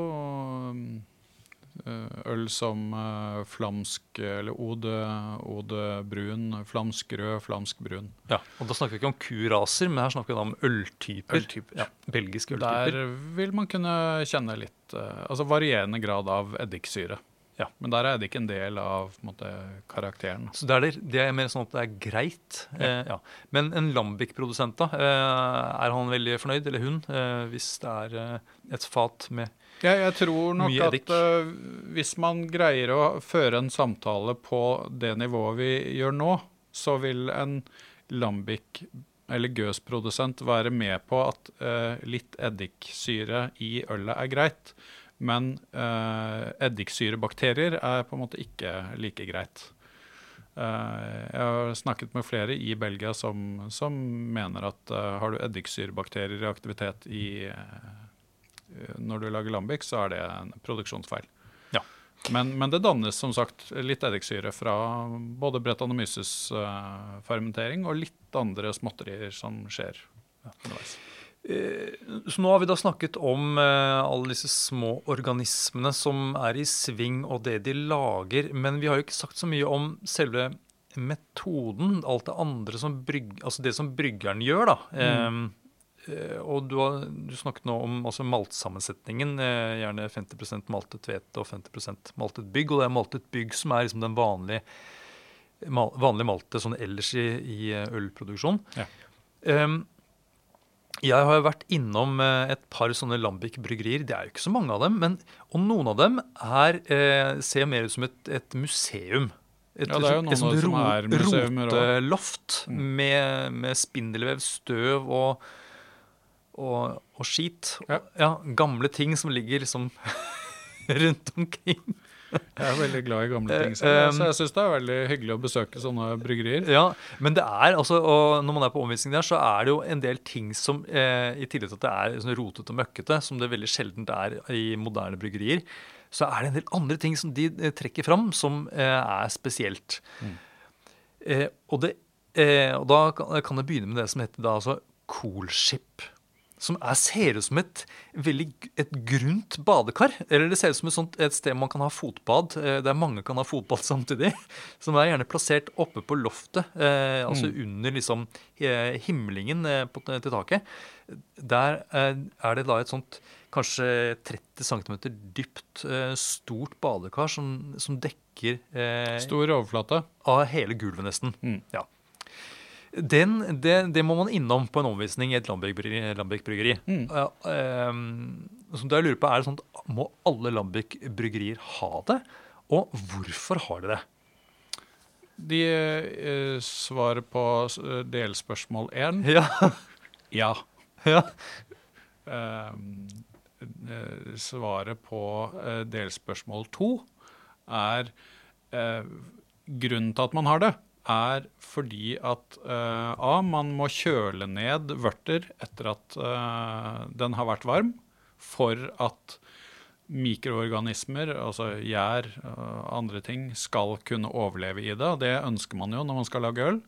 Speaker 2: eh, øl som eh, flamsk eller ode, ode brun, flamsk rød, flamsk brun.
Speaker 1: Ja, og Da snakker vi ikke om kuraser, men her snakker vi om øltyper.
Speaker 2: Øltyper.
Speaker 1: Ja, belgiske øltyper.
Speaker 2: Der vil man kunne kjenne litt eh, Altså varierende grad av eddiksyre.
Speaker 1: Ja.
Speaker 2: Men der er det ikke en del av på en måte, karakteren.
Speaker 1: Så det er, det, det er mer sånn at det er greit. Eh, ja. Men en Lambic-produsent, da, eh, er han veldig fornøyd, eller hun, eh, hvis det er eh, et fat med
Speaker 2: Ja, jeg tror nok
Speaker 1: Mye eddik.
Speaker 2: at eh, hvis man greier å føre en samtale på det nivået vi gjør nå, så vil en lambic eller Gøs-produsent være med på at eh, litt eddiksyre i ølet er greit. Men uh, eddiksyrebakterier er på en måte ikke like greit. Uh, jeg har snakket med flere i Belgia som, som mener at uh, har du eddiksyrebakterier i aktivitet i når du lager lambic, så er det en produksjonsfeil.
Speaker 1: Ja.
Speaker 2: Men, men det dannes som sagt litt eddiksyre fra både Brettanomyces uh, fermentering og litt andre småtterier som skjer underveis.
Speaker 1: Eh, Så nå har vi da snakket om eh, alle disse små organismene som er i sving, og det de lager. Men vi har jo ikke sagt så mye om selve metoden, alt det andre som brygg, altså det som bryggeren gjør, da. Mm. eh, og du har du snakket nå om altså maltsammensetningen. Eh, gjerne 50% maltet hvete og 50% maltet bygg. Og det er maltet bygg som er liksom den vanlige, mal, vanlige maltet sånn ellers i, i eh, ølproduksjon.
Speaker 2: Ja.
Speaker 1: Um, jeg har jo vært innom eh, et par sånne Lambic-bryggerier. Det er jo ikke så mange av dem. Men, og noen av dem er, eh, ser mer ut som et, et museum. Et,
Speaker 2: Ja, det er jo
Speaker 1: et
Speaker 2: noen som er museumer
Speaker 1: roteloft
Speaker 2: Mm.
Speaker 1: med, med spindelvev, støv og, og, og skit.
Speaker 2: Ja.
Speaker 1: Gamle ting som ligger liksom rundt omkring.
Speaker 2: Jeg er veldig glad i gamle
Speaker 1: Eh,
Speaker 2: ting, selv, så jeg syns det er veldig hyggelig å besøke sånne bryggerier.
Speaker 1: Ja, men det er altså, og når man er på omvisning der, så er det jo en del ting som, eh, i tillegg til at det er sånn rotete og møkkete, som det veldig sjeldent er i moderne bryggerier, så er det en del andre ting som de eh, trekker fram, som eh, er spesielt.
Speaker 2: Mm.
Speaker 1: Eh, og, det, eh, og da kan, kan jeg begynne med det som heter da altså coolship. Som er, ser ut som et veldig et grunt badekar. Eller det ser ut som et, sånt, et sted man kan ha fotbad, eh, der mange kan ha fotbad samtidig. Som er gjerne plassert oppe på loftet, eh, altså under liksom eh, himlingen eh, på, til taket. Der eh, er det da et sånt kanskje 30 cm dypt, eh, stort badekar som, som dekker
Speaker 2: Stor overflate.
Speaker 1: av hele gulvet, nesten.
Speaker 2: Mm.
Speaker 1: Ja. Den, det, det må man innom på en omvisning i et. Lambic-bryggeri.
Speaker 2: Mm.
Speaker 1: Uh, um, det jeg lurer på er det sånn at Må alle Lambic-bryggerier ha det? Og hvorfor har de det?
Speaker 2: De uh, svarer på eh, delspørsmål én.
Speaker 1: Ja,
Speaker 2: Ja.
Speaker 1: ja.
Speaker 2: Ehm, eh, svaret på eh, delspørsmål to er eh, Grunnen til at man har det, er fordi at uh, A. Man må kjøle ned vørter etter at uh, den har vært varm, for at mikroorganismer, altså gjær og andre ting, skal kunne overleve i det. Det ønsker man jo når man skal lage øl.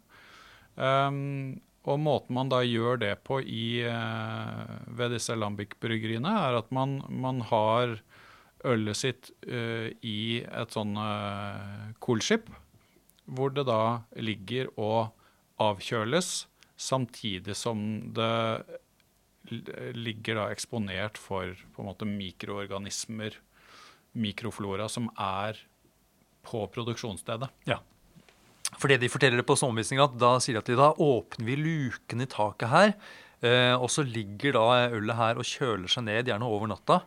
Speaker 2: Um, og måten man da gjør det på i, eh, ved disse Lambic-bryggeriene, er at man, man har ølet sitt i et sånn uh, coolship, hvor det da ligger og avkjøles, samtidig som det ligger da eksponert for på en måte mikroorganismer, mikroflora, som er på produksjonsstedet.
Speaker 1: For det de forteller på sommervisninga, da sier de at de da åpner vi luken i taket her, eh, og så ligger da ølet her og kjøler seg ned, gjerne over natta.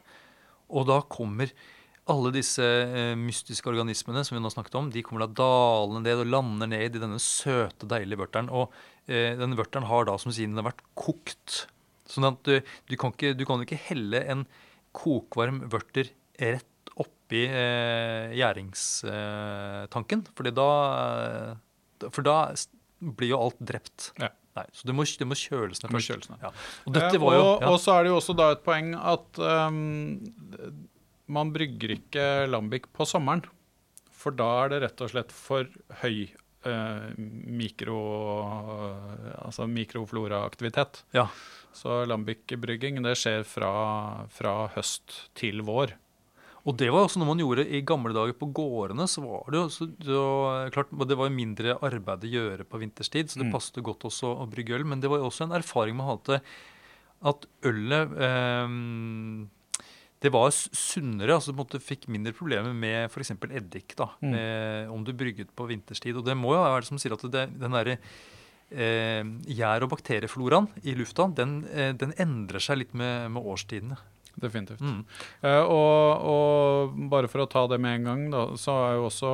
Speaker 1: Og da kommer alle disse eh, mystiske organismene som vi nå snakket om, de kommer da dalende ned og lander ned i denne søte, deilige vørteren. Og eh, denne vørteren har da, som sier, den har vært kokt. Sånn at du, du, kan ikke, du kan ikke helle en kokvarm vørter rett oppi eh, gjæringstanken. Fordi da eh, For da blir jo alt drept.
Speaker 2: Ja.
Speaker 1: Nei, så det må, det må kjøles ned først.
Speaker 2: kjøles ned.
Speaker 1: Ja. Og jo ja.
Speaker 2: og så er det jo også da et poeng at um, man brygger ikke lambic på sommeren. For da er det rett og slett for høy eh, mikro, altså mikrofloraaktivitet.
Speaker 1: Ja.
Speaker 2: Så lambic-brygging det skjer fra, fra høst til vår.
Speaker 1: Og det var også noe man gjorde i gamle dager på gårdene. så var Det jo så, så, klart, det var mindre arbeid å gjøre på vinterstid, så det
Speaker 2: Mm.
Speaker 1: passet godt også å brygge øl. Men det var jo også en erfaring man hadde at ølet eh, det var sunnere. altså måtte, Fikk mindre problemer med f.eks. eddik. da,
Speaker 2: Mm.
Speaker 1: med, Om du brygget på vinterstid. Og det må jo være det som sier at det, den derre eh, gjær- og bakteriefloraen i lufta, den, eh, den endrer seg litt med, med årstidene.
Speaker 2: Definitivt.
Speaker 1: Mm.
Speaker 2: Eh, og, og bare for å ta det med en gang, da, så er jo også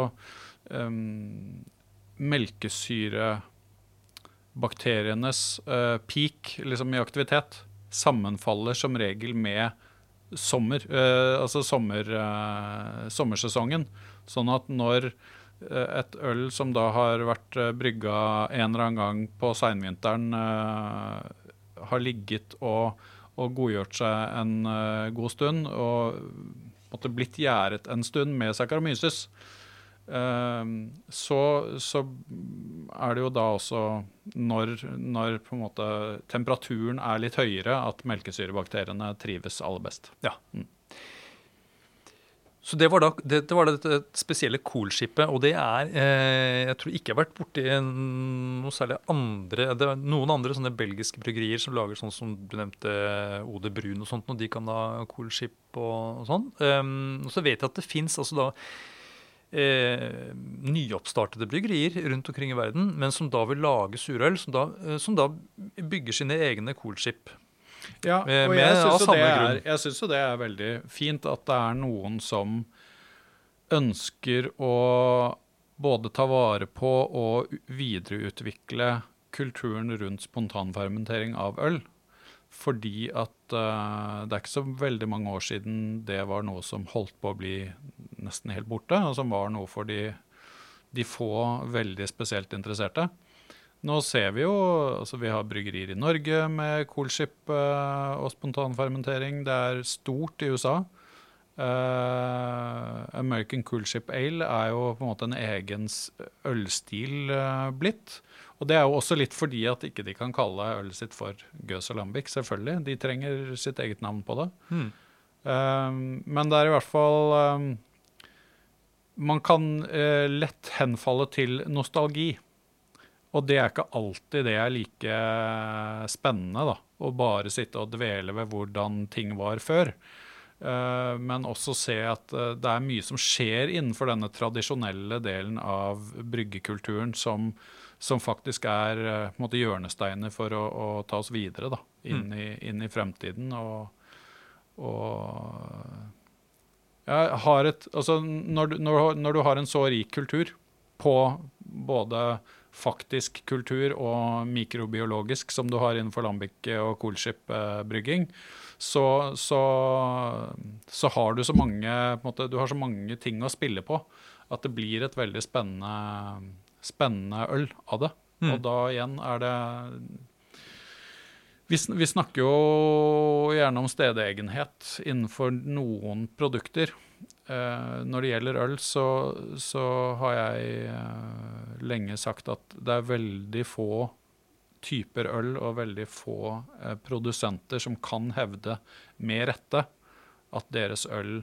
Speaker 2: melkesyrebakterienes eh, peak liksom i aktivitet sammenfaller som regel med sommer, eh, altså sommer, eh, sommersesongen. Sånn at når eh, et øl som da har vært brygga en eller annen gang på seinvinteren, har ligget og, og godgjort seg en god stund og måtte blitt gjæret en stund med Saccharomyces, så, så er det jo da også når, når på en måte temperaturen er litt høyere, at melkesyrebakteriene trives aller best.
Speaker 1: Så det var da det, det, var det spesielle Cool-skipet, og det er eh, Jeg tror ikke jeg har vært borti noe særlig andre Det er noen andre sånne belgiske bryggerier som lager sånn som du nevnte, Ode Brun og sånt, og de kan da Cool-skip og, og sånn. Um, og så vet jeg at det fins altså da eh, nyoppstartede bryggerier rundt omkring i verden, men som da vil lage surøl, som da, eh, som da bygger sine egne Cool-skip.
Speaker 2: Ja,
Speaker 1: Eh,
Speaker 2: og
Speaker 1: med-
Speaker 2: jeg syns jo, jo det er veldig fint at det er noen som ønsker å både ta vare på og videreutvikle kulturen rundt spontanfermentering av øl. Fordi at uh, det er ikke så veldig mange år siden det var noe som holdt på å bli nesten helt borte, og som var noe for de, de få veldig spesielt interesserte. Nå ser vi jo altså Vi har bryggerier i Norge med coolship eh, og spontanfermentering. Det er stort i USA. Eh, American Coolship Ale er jo på en måte en egen ølstil eh, blitt. Og det er jo også litt fordi at ikke de kan kalle ølet sitt for Gøs og Lambic, selvfølgelig. De trenger sitt eget navn på det.
Speaker 1: Hmm.
Speaker 2: Eh, men det er i hvert fall eh, Man kan eh, lett henfalle til nostalgi. Og det er ikke alltid det er like spennende, da. Å bare sitte og dvele ved hvordan ting var før. Eh, men også se at eh, det er mye som skjer innenfor denne tradisjonelle delen av bryggekulturen som, som faktisk er eh, måte hjørnesteiner for å, å ta oss videre da, inn, i, inn i fremtiden. Og, og et, altså når, du, når, når du har en så rik kultur på både faktisk kultur og mikrobiologisk som du har innenfor lambic- og coolship-brygging, så, så, så har du så mange måte, Du har så mange ting å spille på at det blir et veldig spennende, spennende øl av det.
Speaker 1: Mm.
Speaker 2: Og da igjen er det vi, vi snakker jo gjerne om stedegenhet innenfor noen produkter. Eh, når det gjelder øl, så, så har jeg eh, lenge sagt at det er veldig få typer øl og veldig få eh, produsenter som kan hevde med rette at deres øl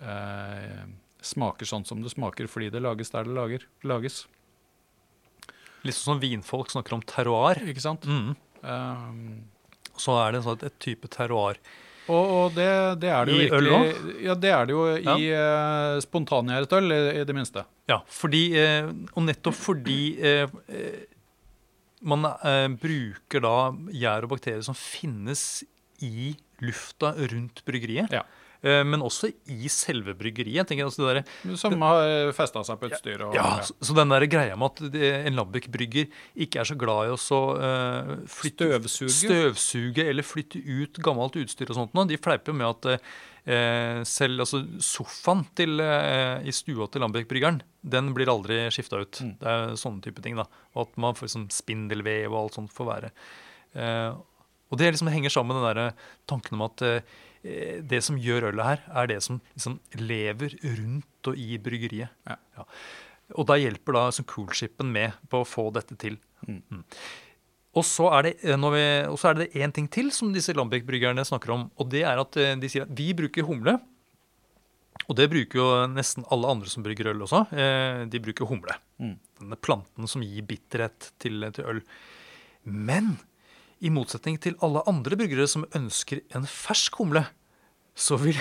Speaker 2: eh, smaker sånn som det smaker fordi det lages der det lager, lages.
Speaker 1: Litt sånn som vinfolk snakker om terroir.
Speaker 2: Ikke sant?
Speaker 1: Mm. Så er det sånn et, type terroir.
Speaker 2: Og, og det, det er det jo
Speaker 1: I øl
Speaker 2: virkelig Ja, det er det jo i uh, spontangjæret øl, i, i det minste.
Speaker 1: Ja, fordi, eh, og nettopp fordi eh, eh, man eh, bruker da gjær og bakterier som finnes i lufta rundt bryggeriet.
Speaker 2: Ja.
Speaker 1: Eh, men også i selve bryggeriet. Jeg altså det der,
Speaker 2: Som har festa seg på utstyr. Og,
Speaker 1: ja, så, så den der greia med at en Labbeck-brygger ikke er så glad i å så, uh, flytte,
Speaker 2: Støvsuge.
Speaker 1: støvsuge eller flytte ut gammelt utstyr og sånt. De fleiper med at uh, selv altså, sofaen til, uh, i stua til Lambic-bryggeren den blir aldri skifta ut.
Speaker 2: Mm.
Speaker 1: Det er sånne type ting. da. Og at man får liksom spindelvev og alt sånt får være. Eh, og det liksom henger sammen med den der tanken om at eh, det som gjør ølet her, er det som liksom lever rundt og i bryggeriet.
Speaker 2: Ja.
Speaker 1: Og da hjelper da altså Coolshipen med på å få dette til.
Speaker 2: Mm.
Speaker 1: Og så er det eh, når vi, og så er det én ting til som disse Lambic-bryggerne snakker om. Og det er at eh, de sier at vi bruker humle. Og det bruker jo nesten alle andre som brygger øl også. Eh, de bruker humle.
Speaker 2: Mm.
Speaker 1: Denne planten som gir bitterhet til, til øl. Men i motsetning til alle andre bryggere som ønsker en fersk humle, så vil,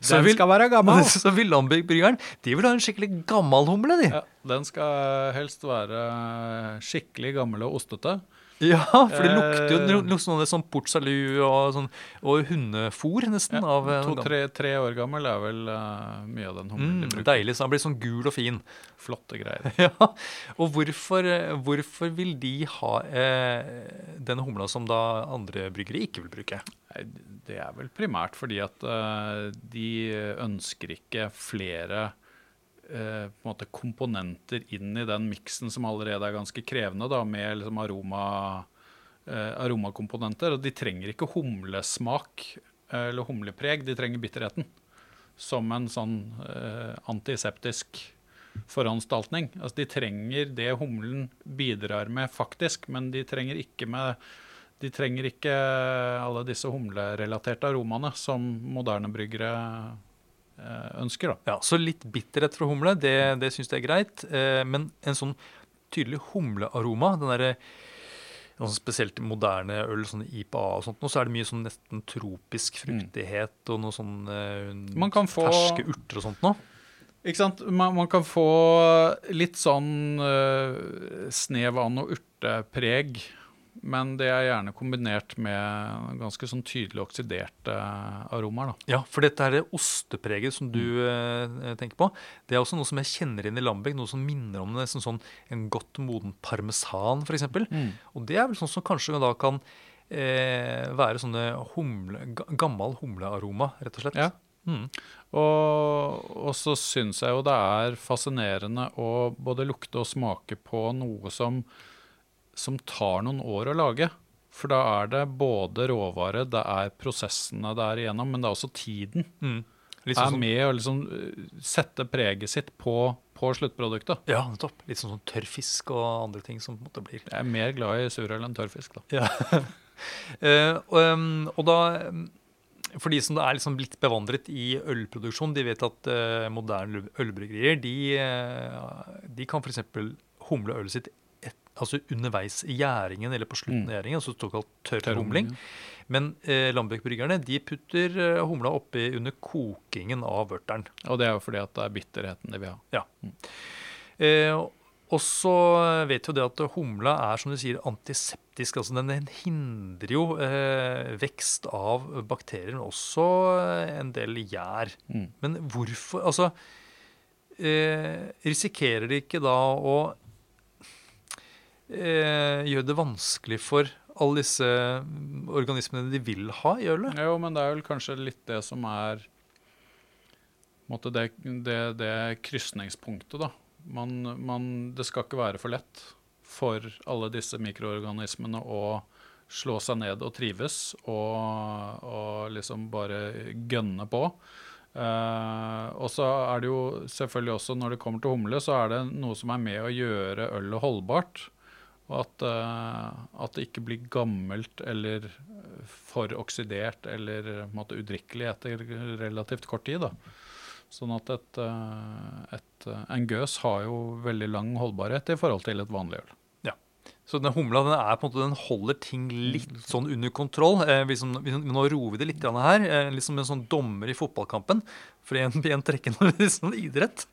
Speaker 1: så
Speaker 2: Den
Speaker 1: vil,
Speaker 2: skal være gammel.
Speaker 1: så vil Lamberg-bryggeren de vil ha en skikkelig gammel humle, de.
Speaker 2: Ja, den skal helst være skikkelig gammel og ostete.
Speaker 1: Ja, for det
Speaker 2: Eh,
Speaker 1: lukter jo det lukter sånn, sånn port salut og, sånn, og hundefôr nesten.
Speaker 2: Ja,
Speaker 1: av eh.
Speaker 2: To-tre tre år gammel er vel uh, mye av den humlen de
Speaker 1: Mm,
Speaker 2: bruker.
Speaker 1: deilig, så Den blir sånn gul og fin.
Speaker 2: Flotte greier.
Speaker 1: Ja, Og hvorfor, eh, hvorfor vil de ha eh, den humla som da andre bryggere ikke vil bruke?
Speaker 2: Nei, Det er vel primært fordi at uh, de ønsker ikke flere eh, måte komponenter inn i den miksen som allerede er ganske krevende, da, med liksom aroma, eh, aromakomponenter. Og de trenger ikke humlesmak eh, eller humlepreg, de trenger bitterheten. Som en sånn eh, antiseptisk foranstaltning. Altså, de trenger det humlen bidrar med faktisk, men de trenger ikke med de trenger ikke alle disse humlerelaterte aromaene som moderne bryggere eh, ønsker. Da.
Speaker 1: Ja, Så litt bitterhet fra humle, det, det syns jeg er greit. Eh, men en sånn tydelig humlearoma, den derre sånn spesielt moderne øl, sånn IPA og sånt, nå så er det mye sånn nesten tropisk fruktighet og noe sånn eh,
Speaker 2: få-
Speaker 1: ferske urter og sånt nå.
Speaker 2: Ikke sant? Man, man kan få litt sånn uh, snev av noe urtepreg, men det er gjerne kombinert med ganske sånn tydelig oksiderte aromaer. Da.
Speaker 1: Ja, for dette er det ostepreget som du eh, tenker på. Det er også noe som jeg kjenner inn i Lamberg, noe som minner om nesten sånn en godt moden parmesan, f.eks.
Speaker 2: Mm.
Speaker 1: Og det er vel sånn som kanskje da kan eh, være sånne humle, ga- gammel humlearoma, rett og slett.
Speaker 2: Ja.
Speaker 1: Mm.
Speaker 2: Og, og så syns jeg jo det er fascinerende å både lukte og smake på noe som, som tar noen år å lage. For da er det både råvare, det er prosessene det er igjennom, men det er også tiden.
Speaker 1: Mm. Liksom
Speaker 2: er med å liksom eh, sette preget sitt på, på sluttproduktet.
Speaker 1: ja, nettopp. Litt sånn, sånn tørr og andre ting som på en måte blir
Speaker 2: Jeg er mer glad i surøl enn tørrfisk, da.
Speaker 1: Ja. uh, og, um, og da For de som er liksom litt bevandret i ølproduksjon, de vet at uh, moderne øl- ølbryggerier de, uh, de kan f.eks. humle ølet sitt altså underveis i gjæringen eller på slutten
Speaker 2: Mm.
Speaker 1: av gjæringen, altså såkalt tørr humling. Men eh, Lambeck-bryggerne de putter eh, humla oppi under kokingen av vørteren.
Speaker 2: Og det er jo fordi at det er bitterheten de vil ha.
Speaker 1: Eh, og så vet jo det at humla er som du sier antiseptisk. altså Den, den hindrer jo eh, vekst av bakterier, men også eh, en del gjær.
Speaker 2: Mm.
Speaker 1: Men hvorfor Altså eh, Risikerer de ikke da å eh, gjøre det vanskelig for alle disse organismene de vil ha i ølet?
Speaker 2: Jo, men det er vel kanskje litt det som er på måte det, det, det krysningspunktet, da. Man, man, det skal ikke være for lett for alle disse mikroorganismene å slå seg ned og trives og, og liksom bare gønne på. Uh, og så er det jo selvfølgelig også når det kommer til humle, så er det noe som er med å gjøre ølet holdbart. Og at, eh, at det ikke blir gammelt eller for oksidert eller en måte udrikkelig etter relativt kort tid. da. Sånn at et, eh, et, eh, en gøs har jo veldig lang holdbarhet i forhold til et vanlig øl.
Speaker 1: Ja, Så denne humla den er måte, den holder ting litt sånn under kontroll. Eh, vi som, vi, nå roer vi det litt her, eh, litt som en sånn dommer i fotballkampen. For igjen, trekker trekke noe litt sånn idrett.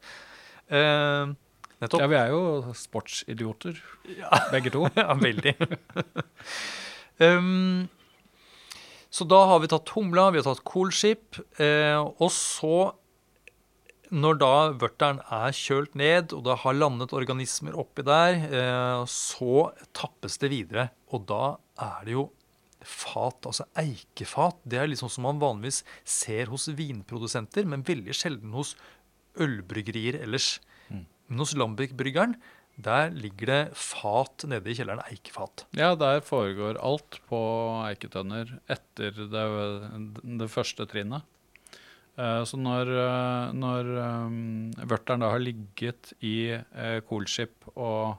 Speaker 1: Eh, nettopp.
Speaker 2: Ja, vi er jo sportsidioter, begge to.
Speaker 1: Ja, veldig. um, så da har vi tatt humla, vi har tatt coolship. eh, og så når da vørteren er kjølt ned, og det har landet organismer oppi der, eh, så tappes det videre. Og da er det jo fat, altså eikefat. Det er sånn som man vanligvis ser hos vinprodusenter, men veldig sjelden hos ølbryggerier ellers. Men hos Lambic-bryggeren, der ligger det fat nede i kjelleren, eikefat.
Speaker 2: Ja, der foregår alt på eiketønner etter det, det første trinnet. Eh, Så når, eh, når um, vørteren da har ligget i Coolship og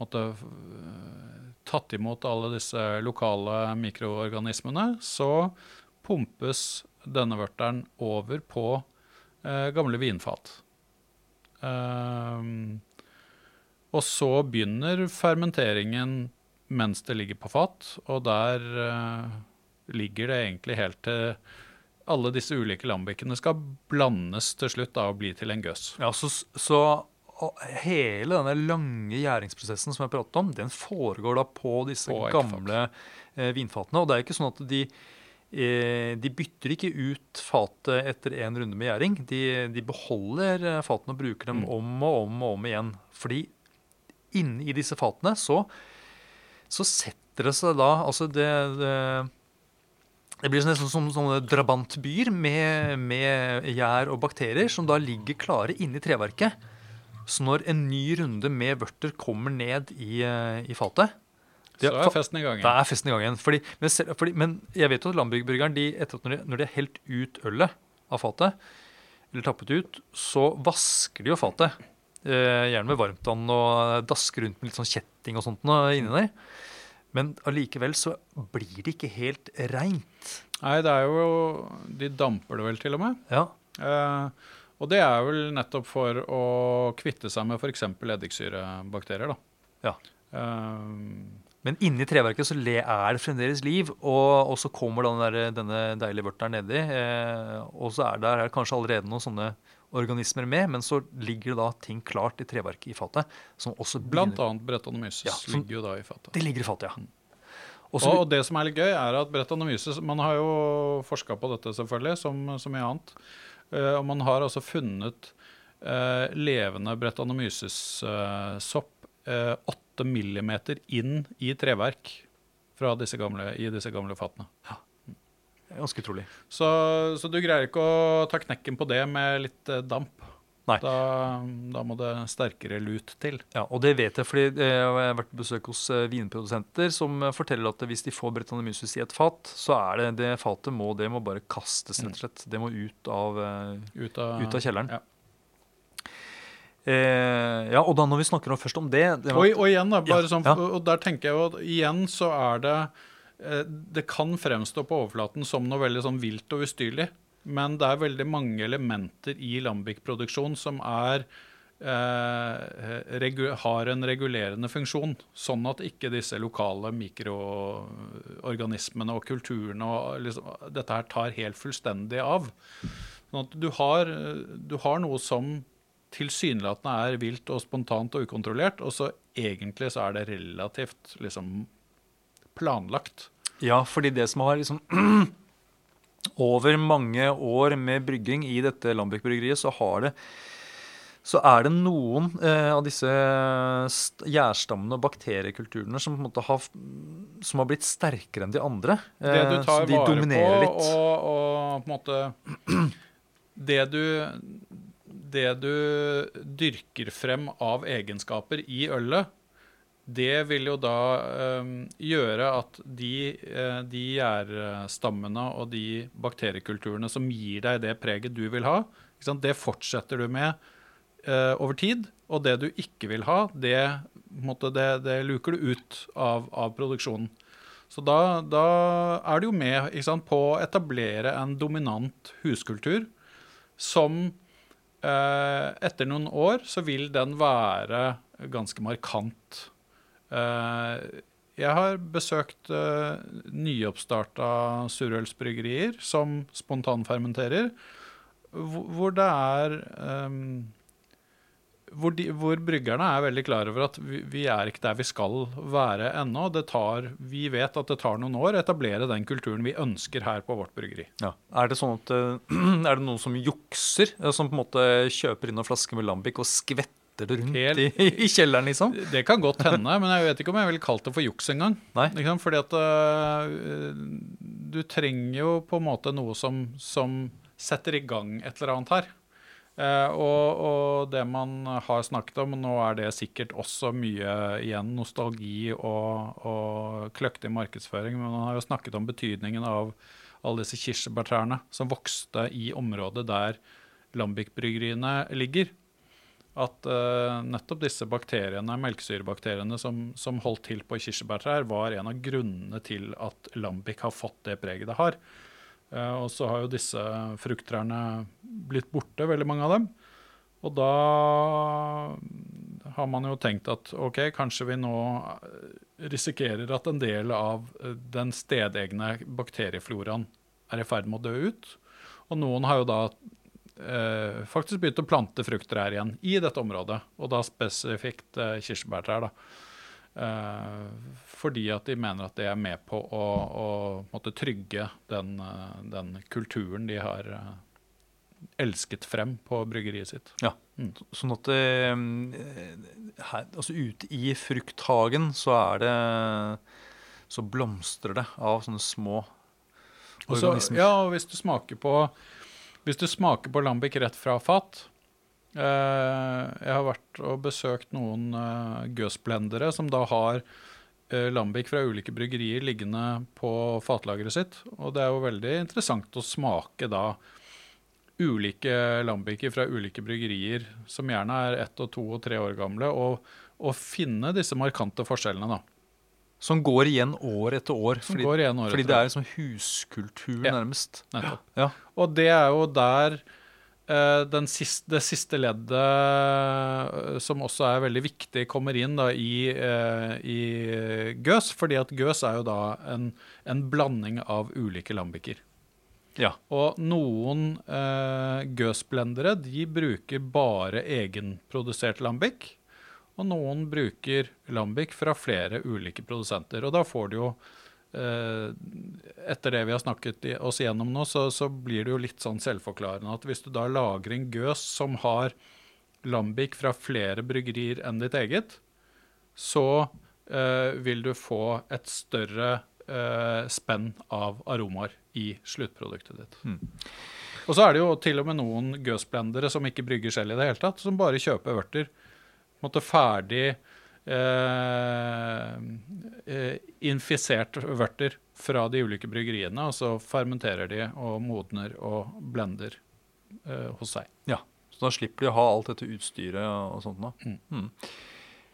Speaker 2: måtte, eh, tatt imot alle disse lokale mikroorganismene, så pumpes denne vørteren over på eh, gamle vinfat. Eh, og så begynner fermenteringen mens det ligger på fat, og der eh, ligger det egentlig helt til alle disse ulike lambikkene skal blandes til slutt da, og bli til en gøss.
Speaker 1: Ja, så, så hele denne lange gjæringsprosessen som jeg pratet om, den foregår da på disse
Speaker 2: På
Speaker 1: gamle eh, vinfatene. Og det er ikke sånn at de, de bytter ikke ut fatet etter en runde med gjæring. De, de beholder eh, fatene og bruker dem
Speaker 2: Mm.
Speaker 1: om og om og om igjen. Fordi inni disse fatene så, så setter det seg da Altså det, det det blir nesten som sånne drabantbyer med, med gjær og bakterier som da ligger klare inni treverket. Så når en ny runde med vørter kommer ned i, eh, i fatet
Speaker 2: Så er festen i gang
Speaker 1: Da er festen i gang igjen. Fordi, men, selv, fordi, men jeg vet jo at Lamberg-bryggeren, de, etter at når, når de har helt ut ølet av fatet, eller tappet ut, så vasker de jo fatet. Eh, gjerne med varmtvann og dasker rundt med litt sånn kjetting og sånt noe inni der. Men allikevel så blir det ikke helt reint.
Speaker 2: Nei, det er jo De damper det vel til og med.
Speaker 1: Ja.
Speaker 2: Eh, og det er vel nettopp for å kvitte seg med f.eks. eddiksyrebakterier. da.
Speaker 1: Ja.
Speaker 2: Eh,
Speaker 1: Men inni treverket så er det fremdeles liv, og, og så kommer den der, denne deilige vørteren nedi. Eh, og så er det, er det kanskje allerede noen sånne organismer med, men så ligger det da ting klart i treverket i fatet. som også
Speaker 2: blant
Speaker 1: begynner-
Speaker 2: annet Brettanomyces
Speaker 1: Ja, som-
Speaker 2: ligger jo da i fatet.
Speaker 1: Det ligger i fatet, ja. Og
Speaker 2: Og, og det som er litt gøy, er at Brettanomyces Man har jo forska på dette, selvfølgelig, som så mye annet. Eh, og man har altså funnet eh, levende Brettanomyces-sopp eh, åtte millimeter inn i treverk fra disse gamle, i disse gamle fatene.
Speaker 1: ganske utrolig.
Speaker 2: Så, så du greier ikke å ta knekken på det med litt eh, damp. Da, da må det sterkere lut til.
Speaker 1: Ja, og det vet jeg, fordi eh, jeg har vært på besøk hos eh, vinprodusenter som eh, forteller at hvis de får Brettanomyces i et fat, så er det det fatet må, det må bare kastes, rett og slett. Det må ut av, eh,
Speaker 2: Ut av,
Speaker 1: ut av kjelleren.
Speaker 2: Ja.
Speaker 1: Eh, ja, og da når vi snakker om, først om det, det var-
Speaker 2: Og, og igjen, da, bare
Speaker 1: Ja,
Speaker 2: sånn,
Speaker 1: ja.
Speaker 2: og der tenker jeg jo at igjen så er det eh, Det kan fremstå på overflaten som noe veldig sånn vilt og ustyrlig, men det er veldig mange elementer i Lambic-produksjon som er eh, har en regulerende funksjon, sånn at ikke disse lokale mikroorganismene og kulturene og liksom, dette her tar helt fullstendig av. Sånn at du har, du har noe som tilsynelatende er vilt og spontant og ukontrollert, og så egentlig så er det relativt liksom planlagt.
Speaker 1: Ja, fordi det som har liksom Over mange år med brygging i dette Lambic-bryggeriet, så har det så er det noen eh, av disse st- gjærstammene og bakteriekulturene som, har, som har blitt sterkere enn de andre.
Speaker 2: Det du
Speaker 1: Eh,
Speaker 2: tar
Speaker 1: de
Speaker 2: vare på,
Speaker 1: litt.
Speaker 2: og, og på en måte det du, det du dyrker frem av egenskaper i ølet, det vil jo da eh, gjøre at de, uh, de gjærstammene og de bakteriekulturene som gir deg det preget du vil ha, det fortsetter du med eh, over tid. Og det du ikke vil ha, det, måte, det, det luker du ut av, av produksjonen. Så da, da er du jo med sant, på å etablere en dominant huskultur som eh, etter noen år så vil den være ganske markant. Eh, jeg har besøkt uh, nyoppstarta surølsbryggerier som spontanfermenterer, hvor, hvor det er ehm, hvor, de, hvor bryggerne er veldig klar over at vi, vi er ikke der vi skal være ennå. Det tar, vi vet at det tar noen år å etablere den kulturen vi ønsker her på vårt bryggeri.
Speaker 1: Ja. Er det sånn at eh, er det noen som jukser, eh, som på en måte kjøper inn noen flasker med Lambic og skvetter det rundt
Speaker 2: Helt-
Speaker 1: i, i kjelleren, liksom?
Speaker 2: Det kan godt hende, men jeg vet ikke om jeg ville kalt det for juks engang.
Speaker 1: Nei.
Speaker 2: Fordi at øh, du trenger jo på en måte noe som, som setter i gang et eller annet her. Eh, og, og det man har snakket om, nå er det sikkert også mye igjen nostalgi og, og kløktig markedsføring, men man har jo snakket om betydningen av alle disse kirsebærtrærne som vokste i området der Lambic-bryggeriene ligger. At eh, nettopp disse bakteriene, melkesyrebakteriene som, som holdt til på kirsebærtrær, var en av grunnene til at Lambic har fått det preget det har. Eh, og så har jo disse frukttrærne blitt borte, veldig mange av dem. Og da har man jo tenkt at OK, kanskje vi nå risikerer at en del av eh, den stedegne bakteriefloraen er i ferd med å dø ut. Og noen har jo da eh, faktisk begynt å plante frukttrær igjen i dette området, og da spesifikt eh, kirsebærtrær. da. Eh, fordi at de mener at det er med på å, å måtte trygge den, eh, den kulturen de har eh, elsket frem på bryggeriet sitt.
Speaker 1: Ja.
Speaker 2: Mm.
Speaker 1: Sånn at eh, her, altså ute i frukthagen så er det Så blomstrer det av sånne små
Speaker 2: Og så-
Speaker 1: organismer.
Speaker 2: ja, og hvis du smaker på Hvis du smaker på lambic rett fra fat eh, Jeg har vært og besøkt noen eh, gøsblendere som da har lambic fra ulike bryggerier liggende på fatlageret sitt. Og det er jo veldig interessant å smake da ulike lambiker fra ulike bryggerier, som gjerne er ett og to og tre år gamle, og, og finne disse markante forskjellene. da.
Speaker 1: Som går igjen år etter år. Fordi,
Speaker 2: år
Speaker 1: fordi det
Speaker 2: er
Speaker 1: er liksom huskultur,
Speaker 2: Ja.
Speaker 1: nærmest.
Speaker 2: Nettopp.
Speaker 1: Ja.
Speaker 2: Og det er jo der eh, siste, det siste leddet, eh, som også er veldig viktig, kommer inn da i, eh, i gøs. Fordi at gøs er jo da en, en blanding av ulike lambiker.
Speaker 1: ja.
Speaker 2: Og noen eh, gøsblendere de bruker bare egenprodusert lambic. Og noen bruker lambic fra flere ulike produsenter. Og da får du jo eh, Etter det vi har snakket oss igjennom nå, så, så blir det jo litt sånn selvforklarende at hvis du da lager en gøs som har lambic fra flere bryggerier enn ditt eget, så eh, vil du få et større eh, spenn av aromaer i sluttproduktet ditt.
Speaker 1: Mm.
Speaker 2: Og så er det jo til og med noen gøsblendere som ikke brygger selv i det hele tatt, som bare kjøper vørter. Måtte ferdig eh, eh, infisert vørter fra de ulike bryggeriene, og så fermenterer de og modner og blender eh, hos seg.
Speaker 1: Ja, Så da slipper de å ha alt dette utstyret og sånt. Da.
Speaker 2: Mm.
Speaker 1: Mm.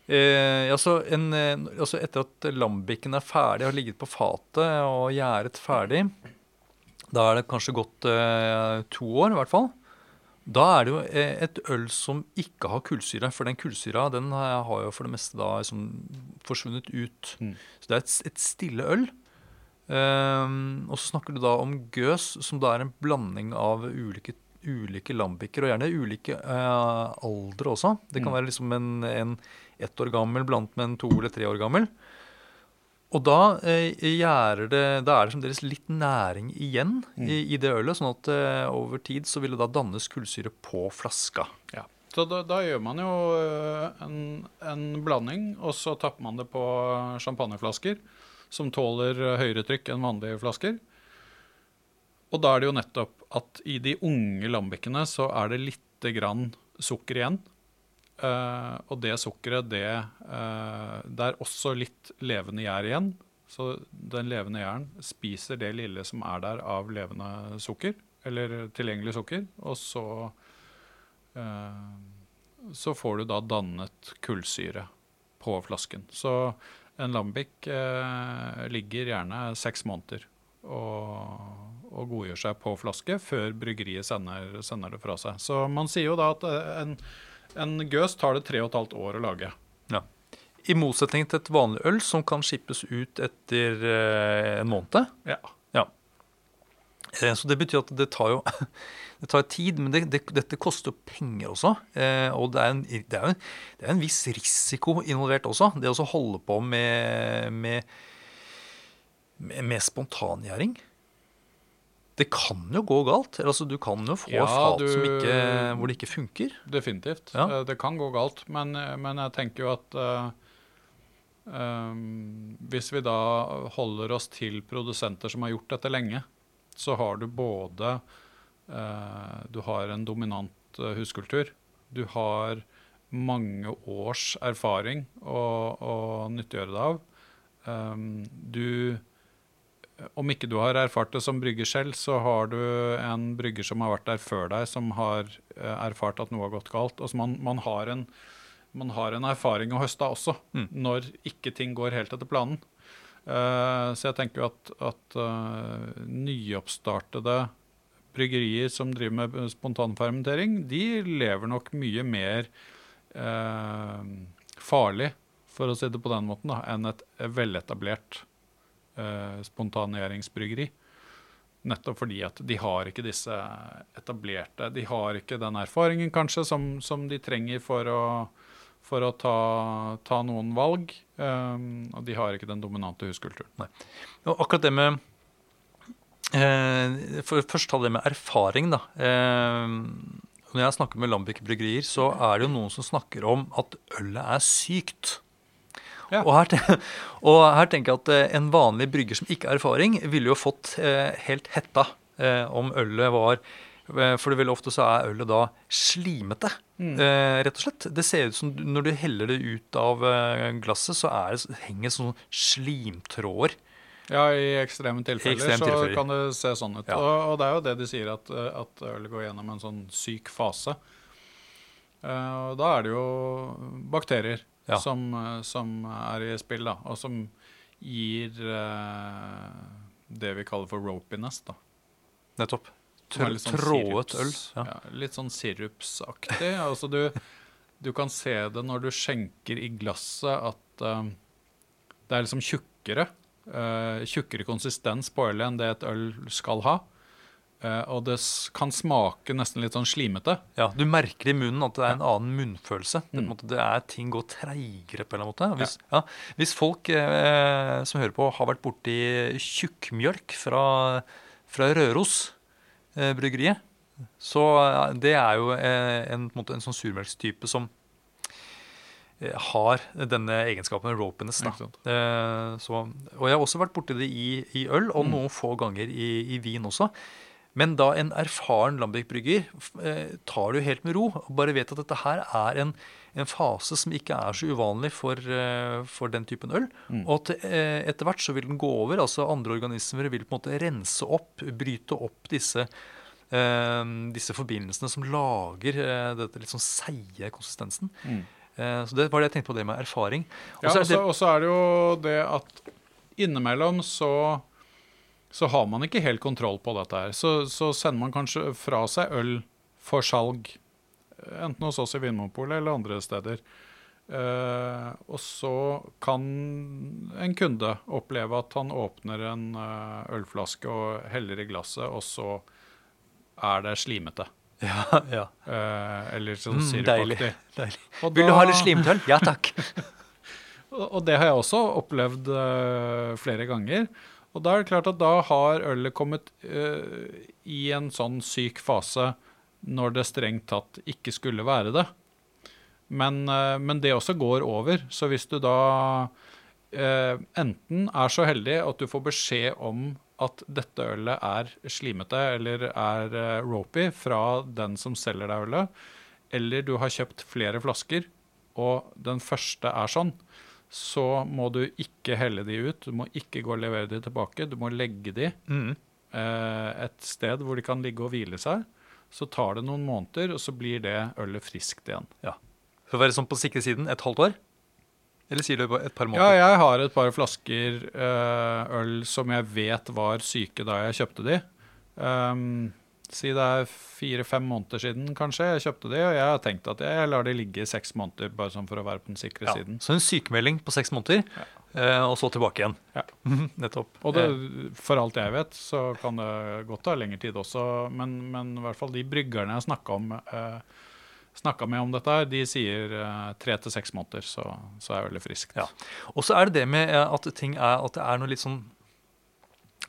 Speaker 1: Eh, altså, en, eh, altså etter at lambikken er ferdig, har ligget på fatet og gjæret ferdig, da er det kanskje gått eh, to år i hvert fall. Da er det jo eh, et øl som ikke har kullsyre, for den kullsyra den har har jo for det meste da liksom forsvunnet ut.
Speaker 2: Mm.
Speaker 1: Så det er et, et stille øl. Um, og så snakker du da om gøs, som da er en blanding av ulike, ulike lambiker. og gjerne ulike uh, aldre også. Det kan
Speaker 2: Mm.
Speaker 1: være liksom en, en ett år gammel blandet med en to eller tre år gammel. Og da, eh, det, da er det fremdeles litt næring igjen
Speaker 2: Mm.
Speaker 1: i, i det ølet, sånn at eh, over tid så vil det da dannes kullsyre på flaska. Ja.
Speaker 2: Så da, da gjør man jo øh, en, en blanding, og så tapper man det på champagneflasker som tåler høyere trykk enn vanlige flasker. Og da er det jo nettopp at i de unge lambikkene så er det lite grann sukker igjen. Eh, og det sukkeret, det, uh, det er også litt levende gjær igjen. Så den levende gjæren spiser det lille som er der av levende sukker, eller tilgjengelig sukker, og så uh, så får du da dannet kullsyre på flasken. Så en lambic ligger gjerne seks måneder og, og godgjør seg på flaske før bryggeriet sender, sender det fra seg. Så man sier jo da at en, en gøs tar det tre og et halvt år å lage.
Speaker 1: I motsetning til et vanlig øl som kan skippes ut etter eh, en måned.
Speaker 2: Ja.
Speaker 1: ja. Så det betyr at det tar jo det tar tid, men det, det, dette koster penger også. Eh, og det er, en, det, er en, det er en viss risiko involvert også. Det å holde på med, med, med, med spontangjæring. Det kan jo gå galt. Altså, du kan jo få
Speaker 2: Ja,
Speaker 1: fat
Speaker 2: du-
Speaker 1: som ikke, hvor det ikke funker.
Speaker 2: Definitivt.
Speaker 1: Ja.
Speaker 2: Eh, Det kan gå galt, men, men jeg tenker jo at uh, um, hvis vi da holder oss til produsenter som har gjort dette lenge, så har du både uh, Du har en dominant eh, huskultur. Du har mange års erfaring å, å nyttiggjøre deg av. Um, du om ikke du har erfart det som brygger selv, så har du en brygger som har vært der før deg, som har eh, erfart at noe har gått galt. Altså man, man, har en, man har en erfaring å høste også,
Speaker 1: Mm.
Speaker 2: når ikke ting går helt etter planen. Uh, så jeg tenker jo at, at uh, nyoppstartede bryggerier som driver med spontanfermentering, de lever nok mye mer uh, farlig, for å si det på den måten, da, enn et veletablert eh, spontaneringsbryggeri. Nettopp fordi at de har ikke disse etablerte De har ikke den erfaringen kanskje som, som de trenger for å, for å ta, ta, noen valg. Um, og de har ikke den dominante huskulturen.
Speaker 1: Nei. Og akkurat det med eh, for Først ta det med erfaring. da. Eh, når jeg snakker med Lambik bryggerier, så er det jo noen som snakker om at ølet er sykt. Ja. Og, her, og, her, tenker jeg at eh, en vanlig brygger som ikke har erfaring, ville jo fått eh, helt hetta eh, om ølet var For det veldig ofte så er ølet da slimete, mm. rett og slett. Det ser ut som når du heller det ut av glasset, så det, henger sånne slimtråder.
Speaker 2: Ja, i ekstreme tilfeller, ekstreme så kan det se sånn ut. Ja. Og, og, det er jo det de sier, at, at ølet går gjennom en sånn syk fase. og da er det jo bakterier ja. som, eh, som, er i spill, da, og som gir uh, det vi kaller for ropiness. da.
Speaker 1: Nettopp. Sånn Trådet øl.
Speaker 2: Ja. ja. litt sånn sirupsaktig. altså du, du, kan se det når du skjenker i glasset, at uh, det er liksom tjukkere. Uh, tjukkere konsistens på ølet enn det et øl skal ha. Uh, og det kan smake nesten litt sånn slimete.
Speaker 1: Ja, Du merker i munnen at det er en annen munnfølelse. Det, mm. det er Ting går treigere på en eller annen måte. Hvis, ja. Ja, hvis folk eh, som hører på, har vært borti tjukkmjølk fra, fra Røros eh, bryggeriet, så eh, det er jo eh, en, en, en sånn surmelkstype som eh, har denne egenskapen ropiness. Da. Så, og jeg har også vært borti det i, i øl, og mm. noen få ganger i, i vin også. Men da en erfaren Lambic-brygger eh, tar det jo helt med ro og bare vet at dette her er en, en fase som ikke er så uvanlig for, eh, for den typen øl. Mm. Og at eh, etter hvert så vil den gå over. altså Andre organismer vil på en måte rense opp, bryte opp disse, disse forbindelsene som lager dette litt sånn seige konsistensen. Mm. Eh, så det var det jeg tenkte på det med erfaring.
Speaker 2: Og så er, er det jo det at innimellom så så har man ikke helt kontroll på dette her. Så, så sender man kanskje fra seg øl for salg, enten hos oss i Vinmonopolet eller andre steder. Uh, og så kan en kunde oppleve at han åpner en uh, ølflaske og heller i glasset, og så er det slimete.
Speaker 1: Ja, ja.
Speaker 2: Uh, eller sånn
Speaker 1: mm, sirupaktig. Deilig. deilig. Vil du ha litt slimete øl? Ja takk.
Speaker 2: og det har jeg også opplevd flere ganger. Og da er det klart at da har ølet kommet uh, i en sånn syk fase når det strengt tatt ikke skulle være det. Men, uh, men det også går over. Så hvis du da uh, enten er så heldig at du får beskjed om at dette ølet er slimete eller er ropey fra den som selger deg ølet, eller du har kjøpt flere flasker, og den første er sånn, så må du ikke helle de ut. Du må ikke gå og levere de tilbake. Du må legge de mm. eh, et sted hvor de kan ligge og hvile seg. Så tar det noen måneder, og så blir det ølet friskt igjen.
Speaker 1: Ja. For å være sånn på sikre siden et halvt år? Eller sier du et par måneder?
Speaker 2: Ja, jeg har et par flasker eh, øl som jeg vet var syke da jeg kjøpte de. Um, Si det er fire-fem måneder siden kanskje jeg kjøpte de, og jeg har tenkt at jeg lar de ligge i seks måneder. bare sånn for å være på den sikre ja, siden.
Speaker 1: Så en sykemelding på seks måneder, ja. Eh, og så tilbake igjen. Ja. Nettopp.
Speaker 2: Og det, for alt jeg vet, så kan det godt ta lengre tid også, men, men i hvert fall de bryggerne jeg snakka om eh, snakka med om dette, de sier tre til seks måneder, så, så er veldig friskt.
Speaker 1: Ja. Og så er det det med at ting er at det er noe litt sånn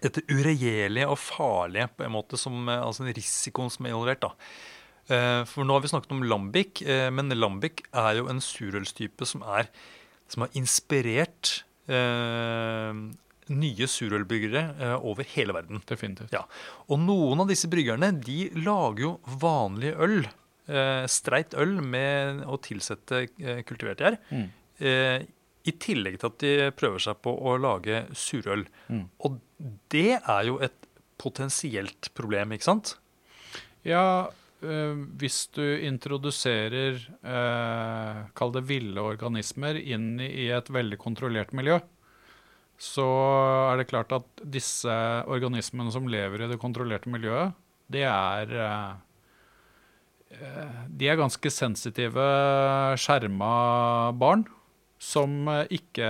Speaker 1: dette uregjerlige og farlige på en måte som, altså den risikoen som er involvert. da. Eh, for nå har vi snakket om lambic, eh, men lambic er jo en surølstype som, er, som har inspirert eh, nye surølbyggere eh, over hele verden.
Speaker 2: Definitivt.
Speaker 1: Ja. Og noen av disse bryggerne de lager jo vanlige øl. Eh, streit øl med å tilsette eh, kultivert gjær. Mm. I tillegg til at de prøver seg på å lage surøl. Mm. Og det er jo et potensielt problem, ikke sant?
Speaker 2: Ja, øh, hvis du introduserer øh, Kall det ville organismer inn i et veldig kontrollert miljø, så er det klart at disse organismene som lever i det kontrollerte miljøet, det er eh, De er ganske sensitive, skjerma barn som eh, ikke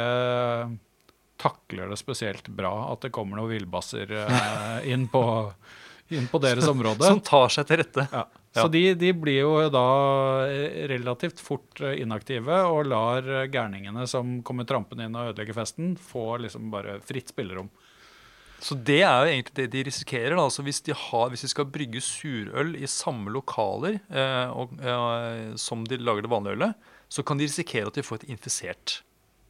Speaker 2: takler det spesielt bra at det kommer noen villbasser eh, inn, på, inn på deres område.
Speaker 1: Som tar seg til rette.
Speaker 2: Ja.
Speaker 1: Ja.
Speaker 2: Så de, de blir jo da eh, relativt fort eh, inaktive og lar eh, gærningene som kommer trampende inn og ødelegger festen, få liksom bare fritt spillerom.
Speaker 1: Så det er jo egentlig det de risikerer. da, altså hvis, de har, hvis de skal brygge surøl i samme lokaler eh, og, eh, som de lager det vanlige ølet, så kan de risikere at de får et infisert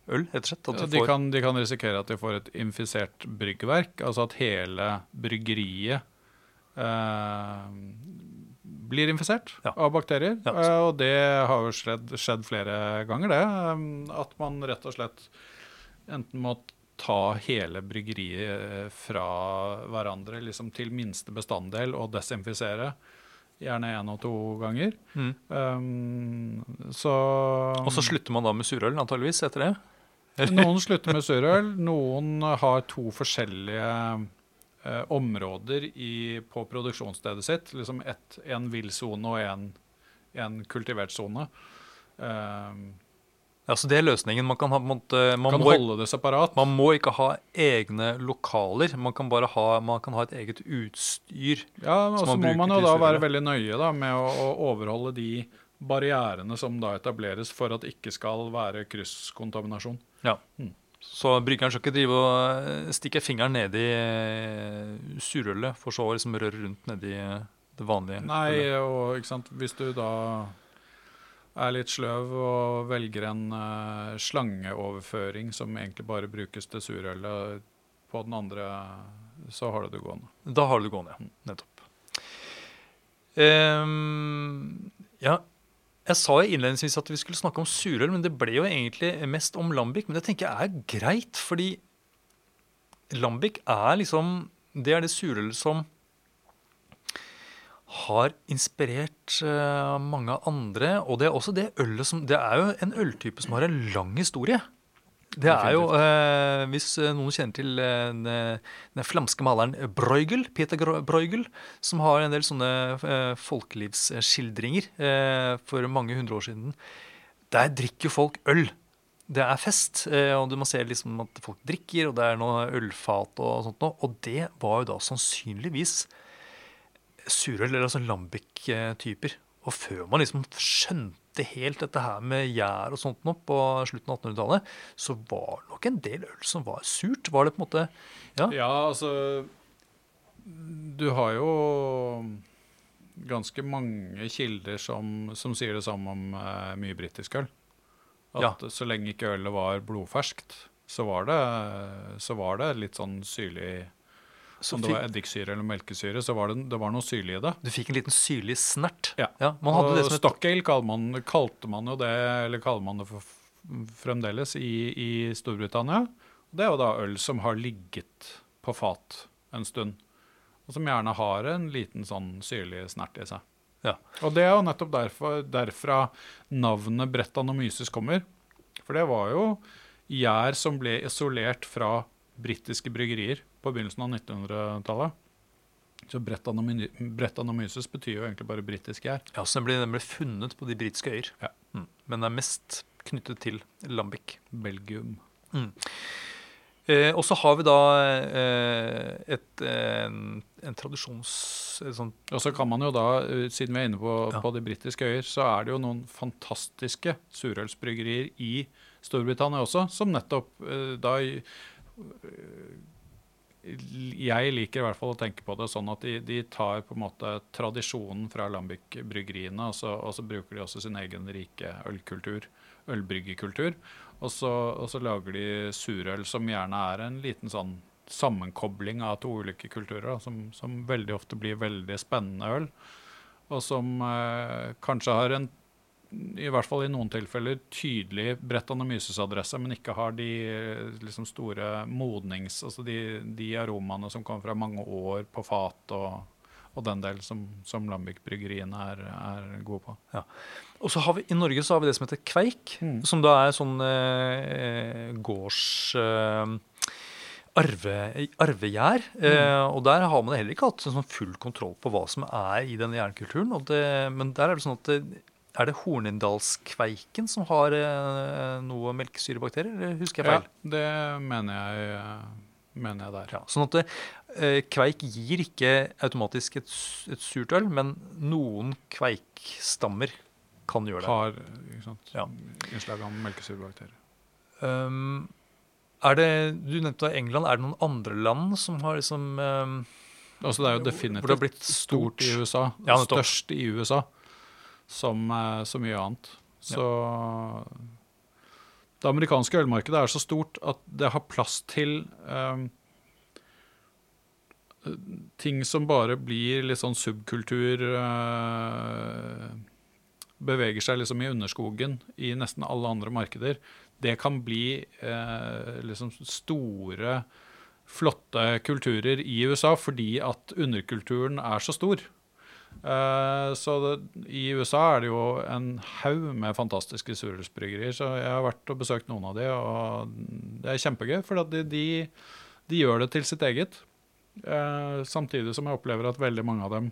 Speaker 1: øl. rett og slett.
Speaker 2: De,
Speaker 1: de
Speaker 2: kan, de kan risikere at de får et infisert bryggverk, altså at hele bryggeriet eh, blir infisert
Speaker 1: Ja.
Speaker 2: av bakterier.
Speaker 1: Ja.
Speaker 2: Eh, og det har jo skjedd, skjedd flere ganger, det. eh, at man rett og slett enten må ta hele bryggeriet eh, fra hverandre liksom til minste bestanddel og desinfisere. Gjerne én og to ganger.
Speaker 1: Mm.
Speaker 2: Um, så
Speaker 1: Og så slutter man da med surøl, antageligvis, etter det.
Speaker 2: Noen slutter med surøl, noen har to forskjellige uh, områder i, på produksjonsstedet sitt. Liksom et, en villsone og en, en kultivert sone. Eh,
Speaker 1: Ja, så det er løsningen. Man kan, ha, man, man,
Speaker 2: kan
Speaker 1: må,
Speaker 2: holde det separat.
Speaker 1: man må ikke ha egne lokaler. Man kan bare ha, man kan ha et eget utstyr.
Speaker 2: Ja, og så må man jo da være veldig nøye da, med å, å overholde de barrierene som da etableres for at det ikke skal være krysskontaminasjon.
Speaker 1: Ja.
Speaker 2: Hmm.
Speaker 1: Så bryggeren skal ikke drive og eh, stikke fingeren ned i eh, surølet, for så å liksom røre rundt nedi eh, det vanlige.
Speaker 2: Nei, og hvis du da er litt sløv og velger en uh, slangeoverføring som egentlig bare brukes til surølet på den andre, så har du det gående.
Speaker 1: Da har du det gående, ja. Nettopp. Um, ja, jeg sa innledningsvis at vi skulle snakke om surøl, men det ble jo egentlig mest om lambic. Men det tenker jeg er greit, fordi lambic er liksom Det er det surølet som har inspirert eh, mange andre. Og det er også det ølet som Det er jo en øltype som har en lang historie. Det er jo, eh, Hvis eh, noen kjenner til eh, den, den flamske maleren Bruegel, Peter Bruegel, som har en del sånne eh, folkelivsskildringer eh, for mange hundre år siden. Der drikker folk øl. Det er fest, og du må se liksom at folk drikker, og det er noe ølfat og sånt noe. Og det var jo da sannsynligvis surøl, eller altså lambic-typer. Og før man liksom skjønte helt dette her med gjær og sånt nå på slutten av 1800-tallet, så var det nok en del øl som var surt. Var det på en måte Ja.
Speaker 2: Ja, altså Du har jo ganske mange kilder som, som sier det samme om eh, mye britisk øl. At så lenge ikke ølet var blodferskt, så var det, så var det litt sånn syrlig Om det var eddiksyre eller melkesyre, så var det, det var noe syrlig i det.
Speaker 1: du fikk en liten syrlig snert.
Speaker 2: Ja.
Speaker 1: man hadde
Speaker 2: og Stockale kalte man, jo det, eller kaller man det for, fremdeles i, i Storbritannia. Det er jo da øl som har ligget på fat en stund. Og som gjerne har en liten sånn syrlig snert i seg.
Speaker 1: Ja.
Speaker 2: Og det er jo nettopp derfor, derfra navnet Brettanomyces kommer. For det var jo gjær som ble isolert fra britiske bryggerier på begynnelsen av 1900-tallet. Så Brettanomyces betyr jo egentlig bare britisk gjær.
Speaker 1: Ja, så den ble, den ble funnet på de britiske øyer.
Speaker 2: Ja.
Speaker 1: Mm. Men er mest knyttet til lambic.
Speaker 2: Belgium.
Speaker 1: Eh, og så har vi da eh, et, en, en tradisjons... Et sånt,
Speaker 2: Og så kan man jo da, eh, siden vi er inne på,
Speaker 1: Ja.
Speaker 2: på de britiske øyer, så er det jo noen fantastiske surølsbryggerier i Storbritannia også, som nettopp eh, da eh, Jeg liker i hvert fall å tenke på det sånn at de, de tar på en måte tradisjonen fra Lambic-bryggeriene, og, og så bruker de også sin egen rike ølkultur, ølbryggekultur. Og så, og så lager de surøl som gjerne er en liten sånn sammenkobling av to ulike kulturer, da, som, som veldig ofte blir veldig spennende øl. Og som eh, kanskje har en, i hvert fall i noen tilfeller, tydelig Brettanomyces-adresse, men ikke har de eh, liksom store modnings... Altså de, de aromaene som kommer fra mange år på fat og, og den del som, som Lambic-bryggeriene er, er gode på.
Speaker 1: Og så har vi, I Norge så har vi det som heter kveik,
Speaker 2: Mm.
Speaker 1: som da er sånn eh, gårds... Eh, arve, arvegjær. Eh, og der har man heller ikke hatt sånn full kontroll på hva som er i denne jernkulturen. Og det, men der er det sånn at det, er det Hornindalskveiken som har eh, noe melkesyrebakterier, eller husker jeg feil?
Speaker 2: Ja, det mener jeg, eh, mener jeg der.
Speaker 1: Ja, sånn at eh, kveik gir ikke automatisk et, et surt øl, men noen kveikstammer kan gjøre det.
Speaker 2: Har ikke sant,
Speaker 1: Ja.
Speaker 2: innslag av melkesyrebakterier.
Speaker 1: Um, er det, Du nevnte England. Er det noen andre land som har liksom um,
Speaker 2: Altså, det er jo definitivt
Speaker 1: det
Speaker 2: stort i. USA.
Speaker 1: Ja.
Speaker 2: Størst i USA, som eh, så mye annet. Så Det amerikanske ølmarkedet er så stort at det har plass til um, ting som bare blir litt sånn subkultur uh, Beveger seg liksom i underskogen i nesten alle andre markeder. Det kan bli uh, liksom store flotte kulturer i USA fordi at underkulturen er så stor. Eh, så det, i USA er det jo en haug med fantastiske surølsbryggerier, så jeg har vært og besøkt noen av de, og det er kjempegøy, for de, de, de gjør det til sitt eget. Eh, samtidig som jeg opplever at veldig mange av dem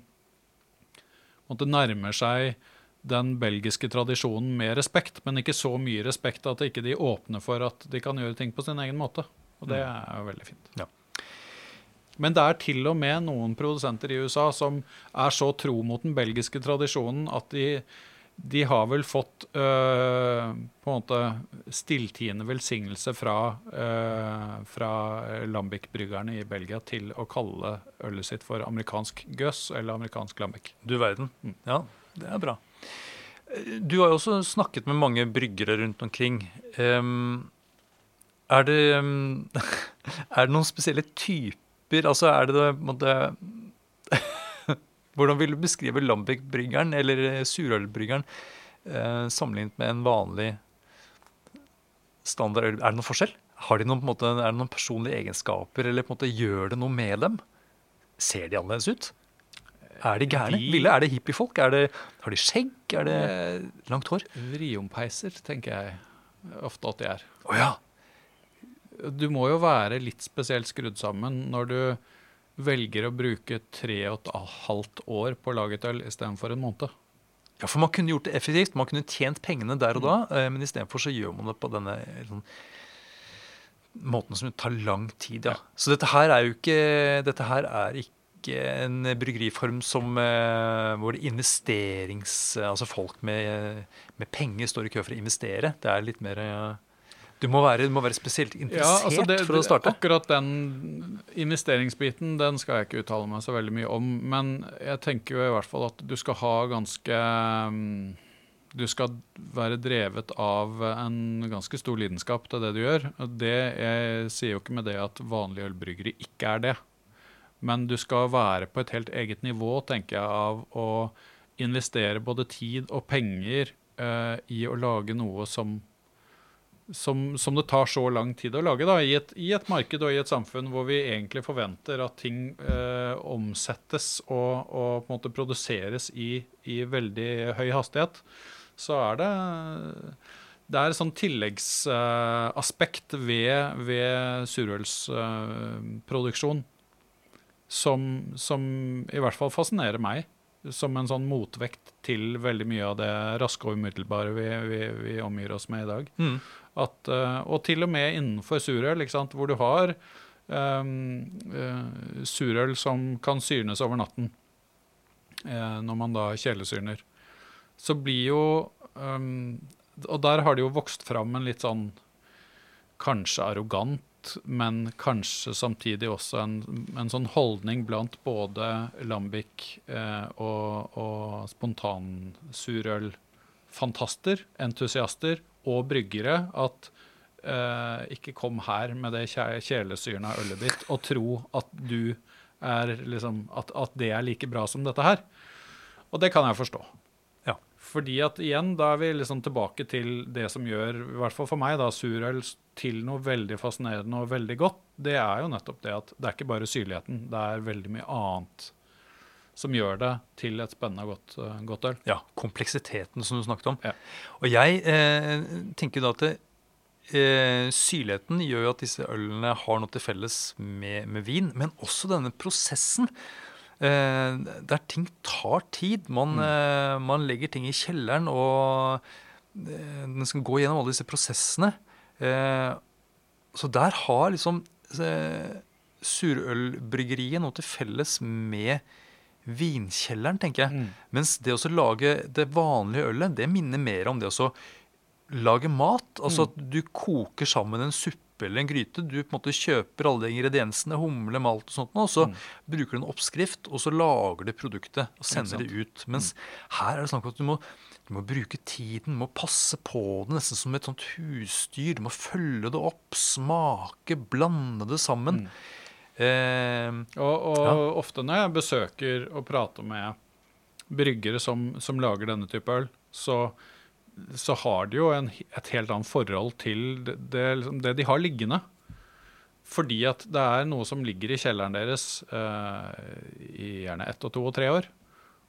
Speaker 2: måtte nærmer seg den belgiske tradisjonen med respekt, men ikke så mye respekt at ikke de åpner for at de kan gjøre ting på sin egen måte. Og det er jo veldig fint.
Speaker 1: Ja.
Speaker 2: Men det er til og med noen produsenter i USA som er så tro mot den belgiske tradisjonen at de, de har vel fått øh, på en måte stilltiende velsignelse fra, øh, fra Lambic-bryggerne i Belgia til å kalle ølet sitt for amerikansk gøss eller amerikansk lambic.
Speaker 1: Du verden. Ja, det er bra. Du har jo også snakket med mange bryggere rundt omkring. Um, er det um, Er det noen spesielle typer Altså, er det det på Hvordan vil du beskrive Lambic-bryggeren eller eh, surølbryggeren eh, sammenlignet med en vanlig standard øl? Er det noen forskjell? Har de noen, på måte, er det noen personlige egenskaper, eller på en måte gjør det noe med dem? Ser de annerledes ut? Er de gærne?
Speaker 2: De-
Speaker 1: Ville? Er det hippiefolk? Er det, har de skjegg? Er det
Speaker 2: Eh,
Speaker 1: langt hår?
Speaker 2: Vriompeiser, tenker jeg ofte at de er.
Speaker 1: Å ja.
Speaker 2: Du må jo være litt spesielt skrudd sammen når du velger å bruke tre og et halvt år på å lage et øl istedenfor en måned.
Speaker 1: ja, for man kunne gjort det effektivt. Man kunne tjent pengene der og da, eh, men istedenfor så gjør man det på denne eh, sånn, måten som tar lang tid. Ja. Så dette her er jo ikke Dette her er ikke en bryggeriform som, eh, hvor det investerings... Altså folk med, med penger står i kø for å investere. Det er litt mer Du må være, du må være spesielt interessert
Speaker 2: altså det-
Speaker 1: for å starte.
Speaker 2: Akkurat den investeringsbiten den skal jeg ikke uttale meg så veldig mye om. Men jeg tenker jo i hvert fall at du skal ha ganske mm, Du skal være drevet av en ganske stor lidenskap til det du gjør. Det, jeg sier jo ikke med det at vanlige ølbryggere ikke er det. Men du skal være på et helt eget nivå, tenker jeg, av å investere både tid og penger uh, i å lage noe som som, som det tar så lang tid å lage, da, i et, i et marked og i et samfunn hvor vi egentlig forventer at ting eh, omsettes og, og på en måte produseres i, i veldig høy hastighet, så er det det er et sånn tilleggsaspekt ved, ved surølsproduksjon som, som i hvert fall fascinerer meg, som en sånn motvekt til veldig mye av det raske og umiddelbare vi, vi, vi omgir oss med i dag.
Speaker 1: Mm.
Speaker 2: At, eh, og til og med innenfor surøl, hvor du har um, uh, surøl som kan syrnes over natten, uh, når man da kjelesyrner, så blir jo um, Og der har det jo vokst fram en litt sånn kanskje arrogant, men kanskje samtidig også en, en sånn holdning blant både lambic uh, og, og spontansurøl-fantaster, entusiaster og bryggere at eh, ikke kom her med det kjælesyrende ølet ditt og tro at du er liksom at, at det er like bra som dette her. Og det kan jeg forstå.
Speaker 1: Ja.
Speaker 2: Fordi at igjen, da er vi liksom tilbake til det som gjør, i hvert fall for meg, da, surøl til noe veldig fascinerende og veldig godt. Det er jo nettopp det at det er ikke bare syrligheten, det er veldig mye annet som gjør det til et spennende og godt, eh, godt øl.
Speaker 1: Ja, kompleksiteten som du snakket om.
Speaker 2: Ja.
Speaker 1: Og jeg eh, tenker da at det, eh, syrligheten gjør jo at disse ølene har noe til felles med, med vin, men også denne prosessen. Eh, der ting tar tid. Man, eh, man legger ting i kjelleren, og eh, den skal gå gjennom alle disse prosessene. Eh, så der har liksom surølbryggeriet noe til felles med vinkjelleren, tenker jeg. Mens det å lage det vanlige ølet, det minner mer om det å lage mat. Altså at du koker sammen en suppe eller en gryte. Du på en måte kjøper alle de ingrediensene, humle, malt og sånt, og så bruker du en oppskrift, og så lager du produktet og sender det ut. Mens her er det snakk om at du må, du må bruke tiden, du må passe på det nesten som et sånt husdyr. Du må følge det opp, smake, blande det sammen. Eh,
Speaker 2: Og, og
Speaker 1: Ja.
Speaker 2: ofte når jeg besøker og prater med bryggere som, som lager denne type øl, så, så har de jo en, et helt annet forhold til det, det, liksom, det de har liggende. Fordi at det er noe som ligger i kjelleren deres eh, i gjerne ett og to og tre år.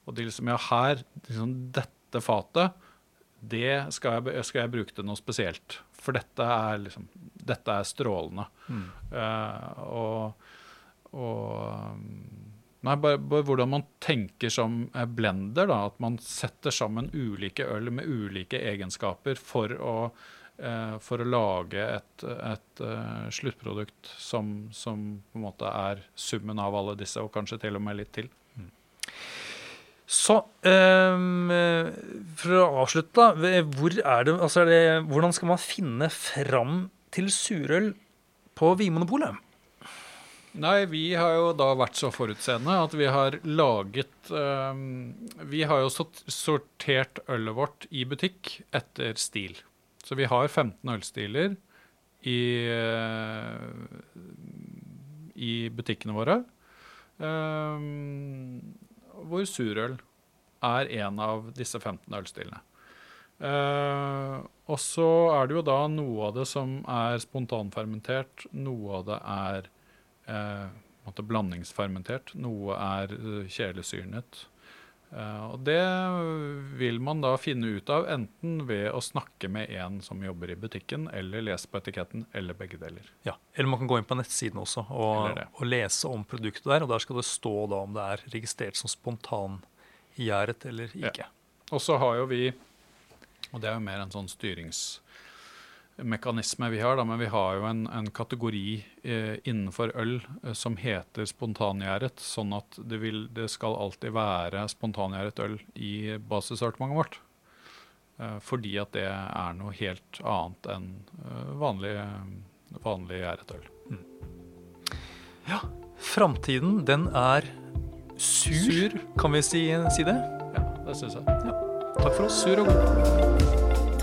Speaker 2: Og de liksom, ja, her, liksom, dette fatet, det skal jeg, skal jeg bruke til noe spesielt. For dette er liksom, dette er strålende. Eh, og og Nei, bare, bare hvordan man tenker som eh, blender. da, At man setter sammen ulike øl med ulike egenskaper for å, eh, for å lage et, et uh, sluttprodukt som, som på en måte er summen av alle disse, og kanskje til og med litt til.
Speaker 1: Så um, for å avslutte, da. Hvor er det, altså er det, hvordan skal man finne fram til surøl på Vinmonopolet?
Speaker 2: Nei, vi har jo da vært så forutseende at vi har laget ehm, Vi har jo sortert ølet vårt i butikk etter stil. Så vi har 15 ølstiler i, eh, i butikkene våre. ehm, hvor surøl er en av disse 15 ølstilene. Uh, og så er det jo da noe av det som er spontanfermentert, noe av det er blandingsfermentert, noe er eh, kjelesyrnet. Eh, og det vil man da finne ut av enten ved å snakke med en som jobber i butikken, eller lese på etiketten, eller begge deler.
Speaker 1: Ja, Eller man kan gå inn på nettsiden også og, og lese om produktet der. Og der skal det stå da om det er registrert som spontangjæret eller
Speaker 2: Ja.
Speaker 1: ikke.
Speaker 2: Og så har jo vi, og det er jo mer en sånn styringsmekanisme vi har, da, men vi har jo en, en kategori eh, innenfor øl eh, som heter spontangjæret, sånn at det, vil, det skal alltid være spontangjæret øl i basissortimentet vårt. Eh, fordi at det er noe helt annet enn eh, vanlig, vanlig gjæret øl.
Speaker 1: Ja, Framtiden, den er sur.
Speaker 2: Sur.
Speaker 1: Kan vi si, si det?
Speaker 2: Ja, det syns jeg.
Speaker 1: Takk for oss.
Speaker 2: Sur og god.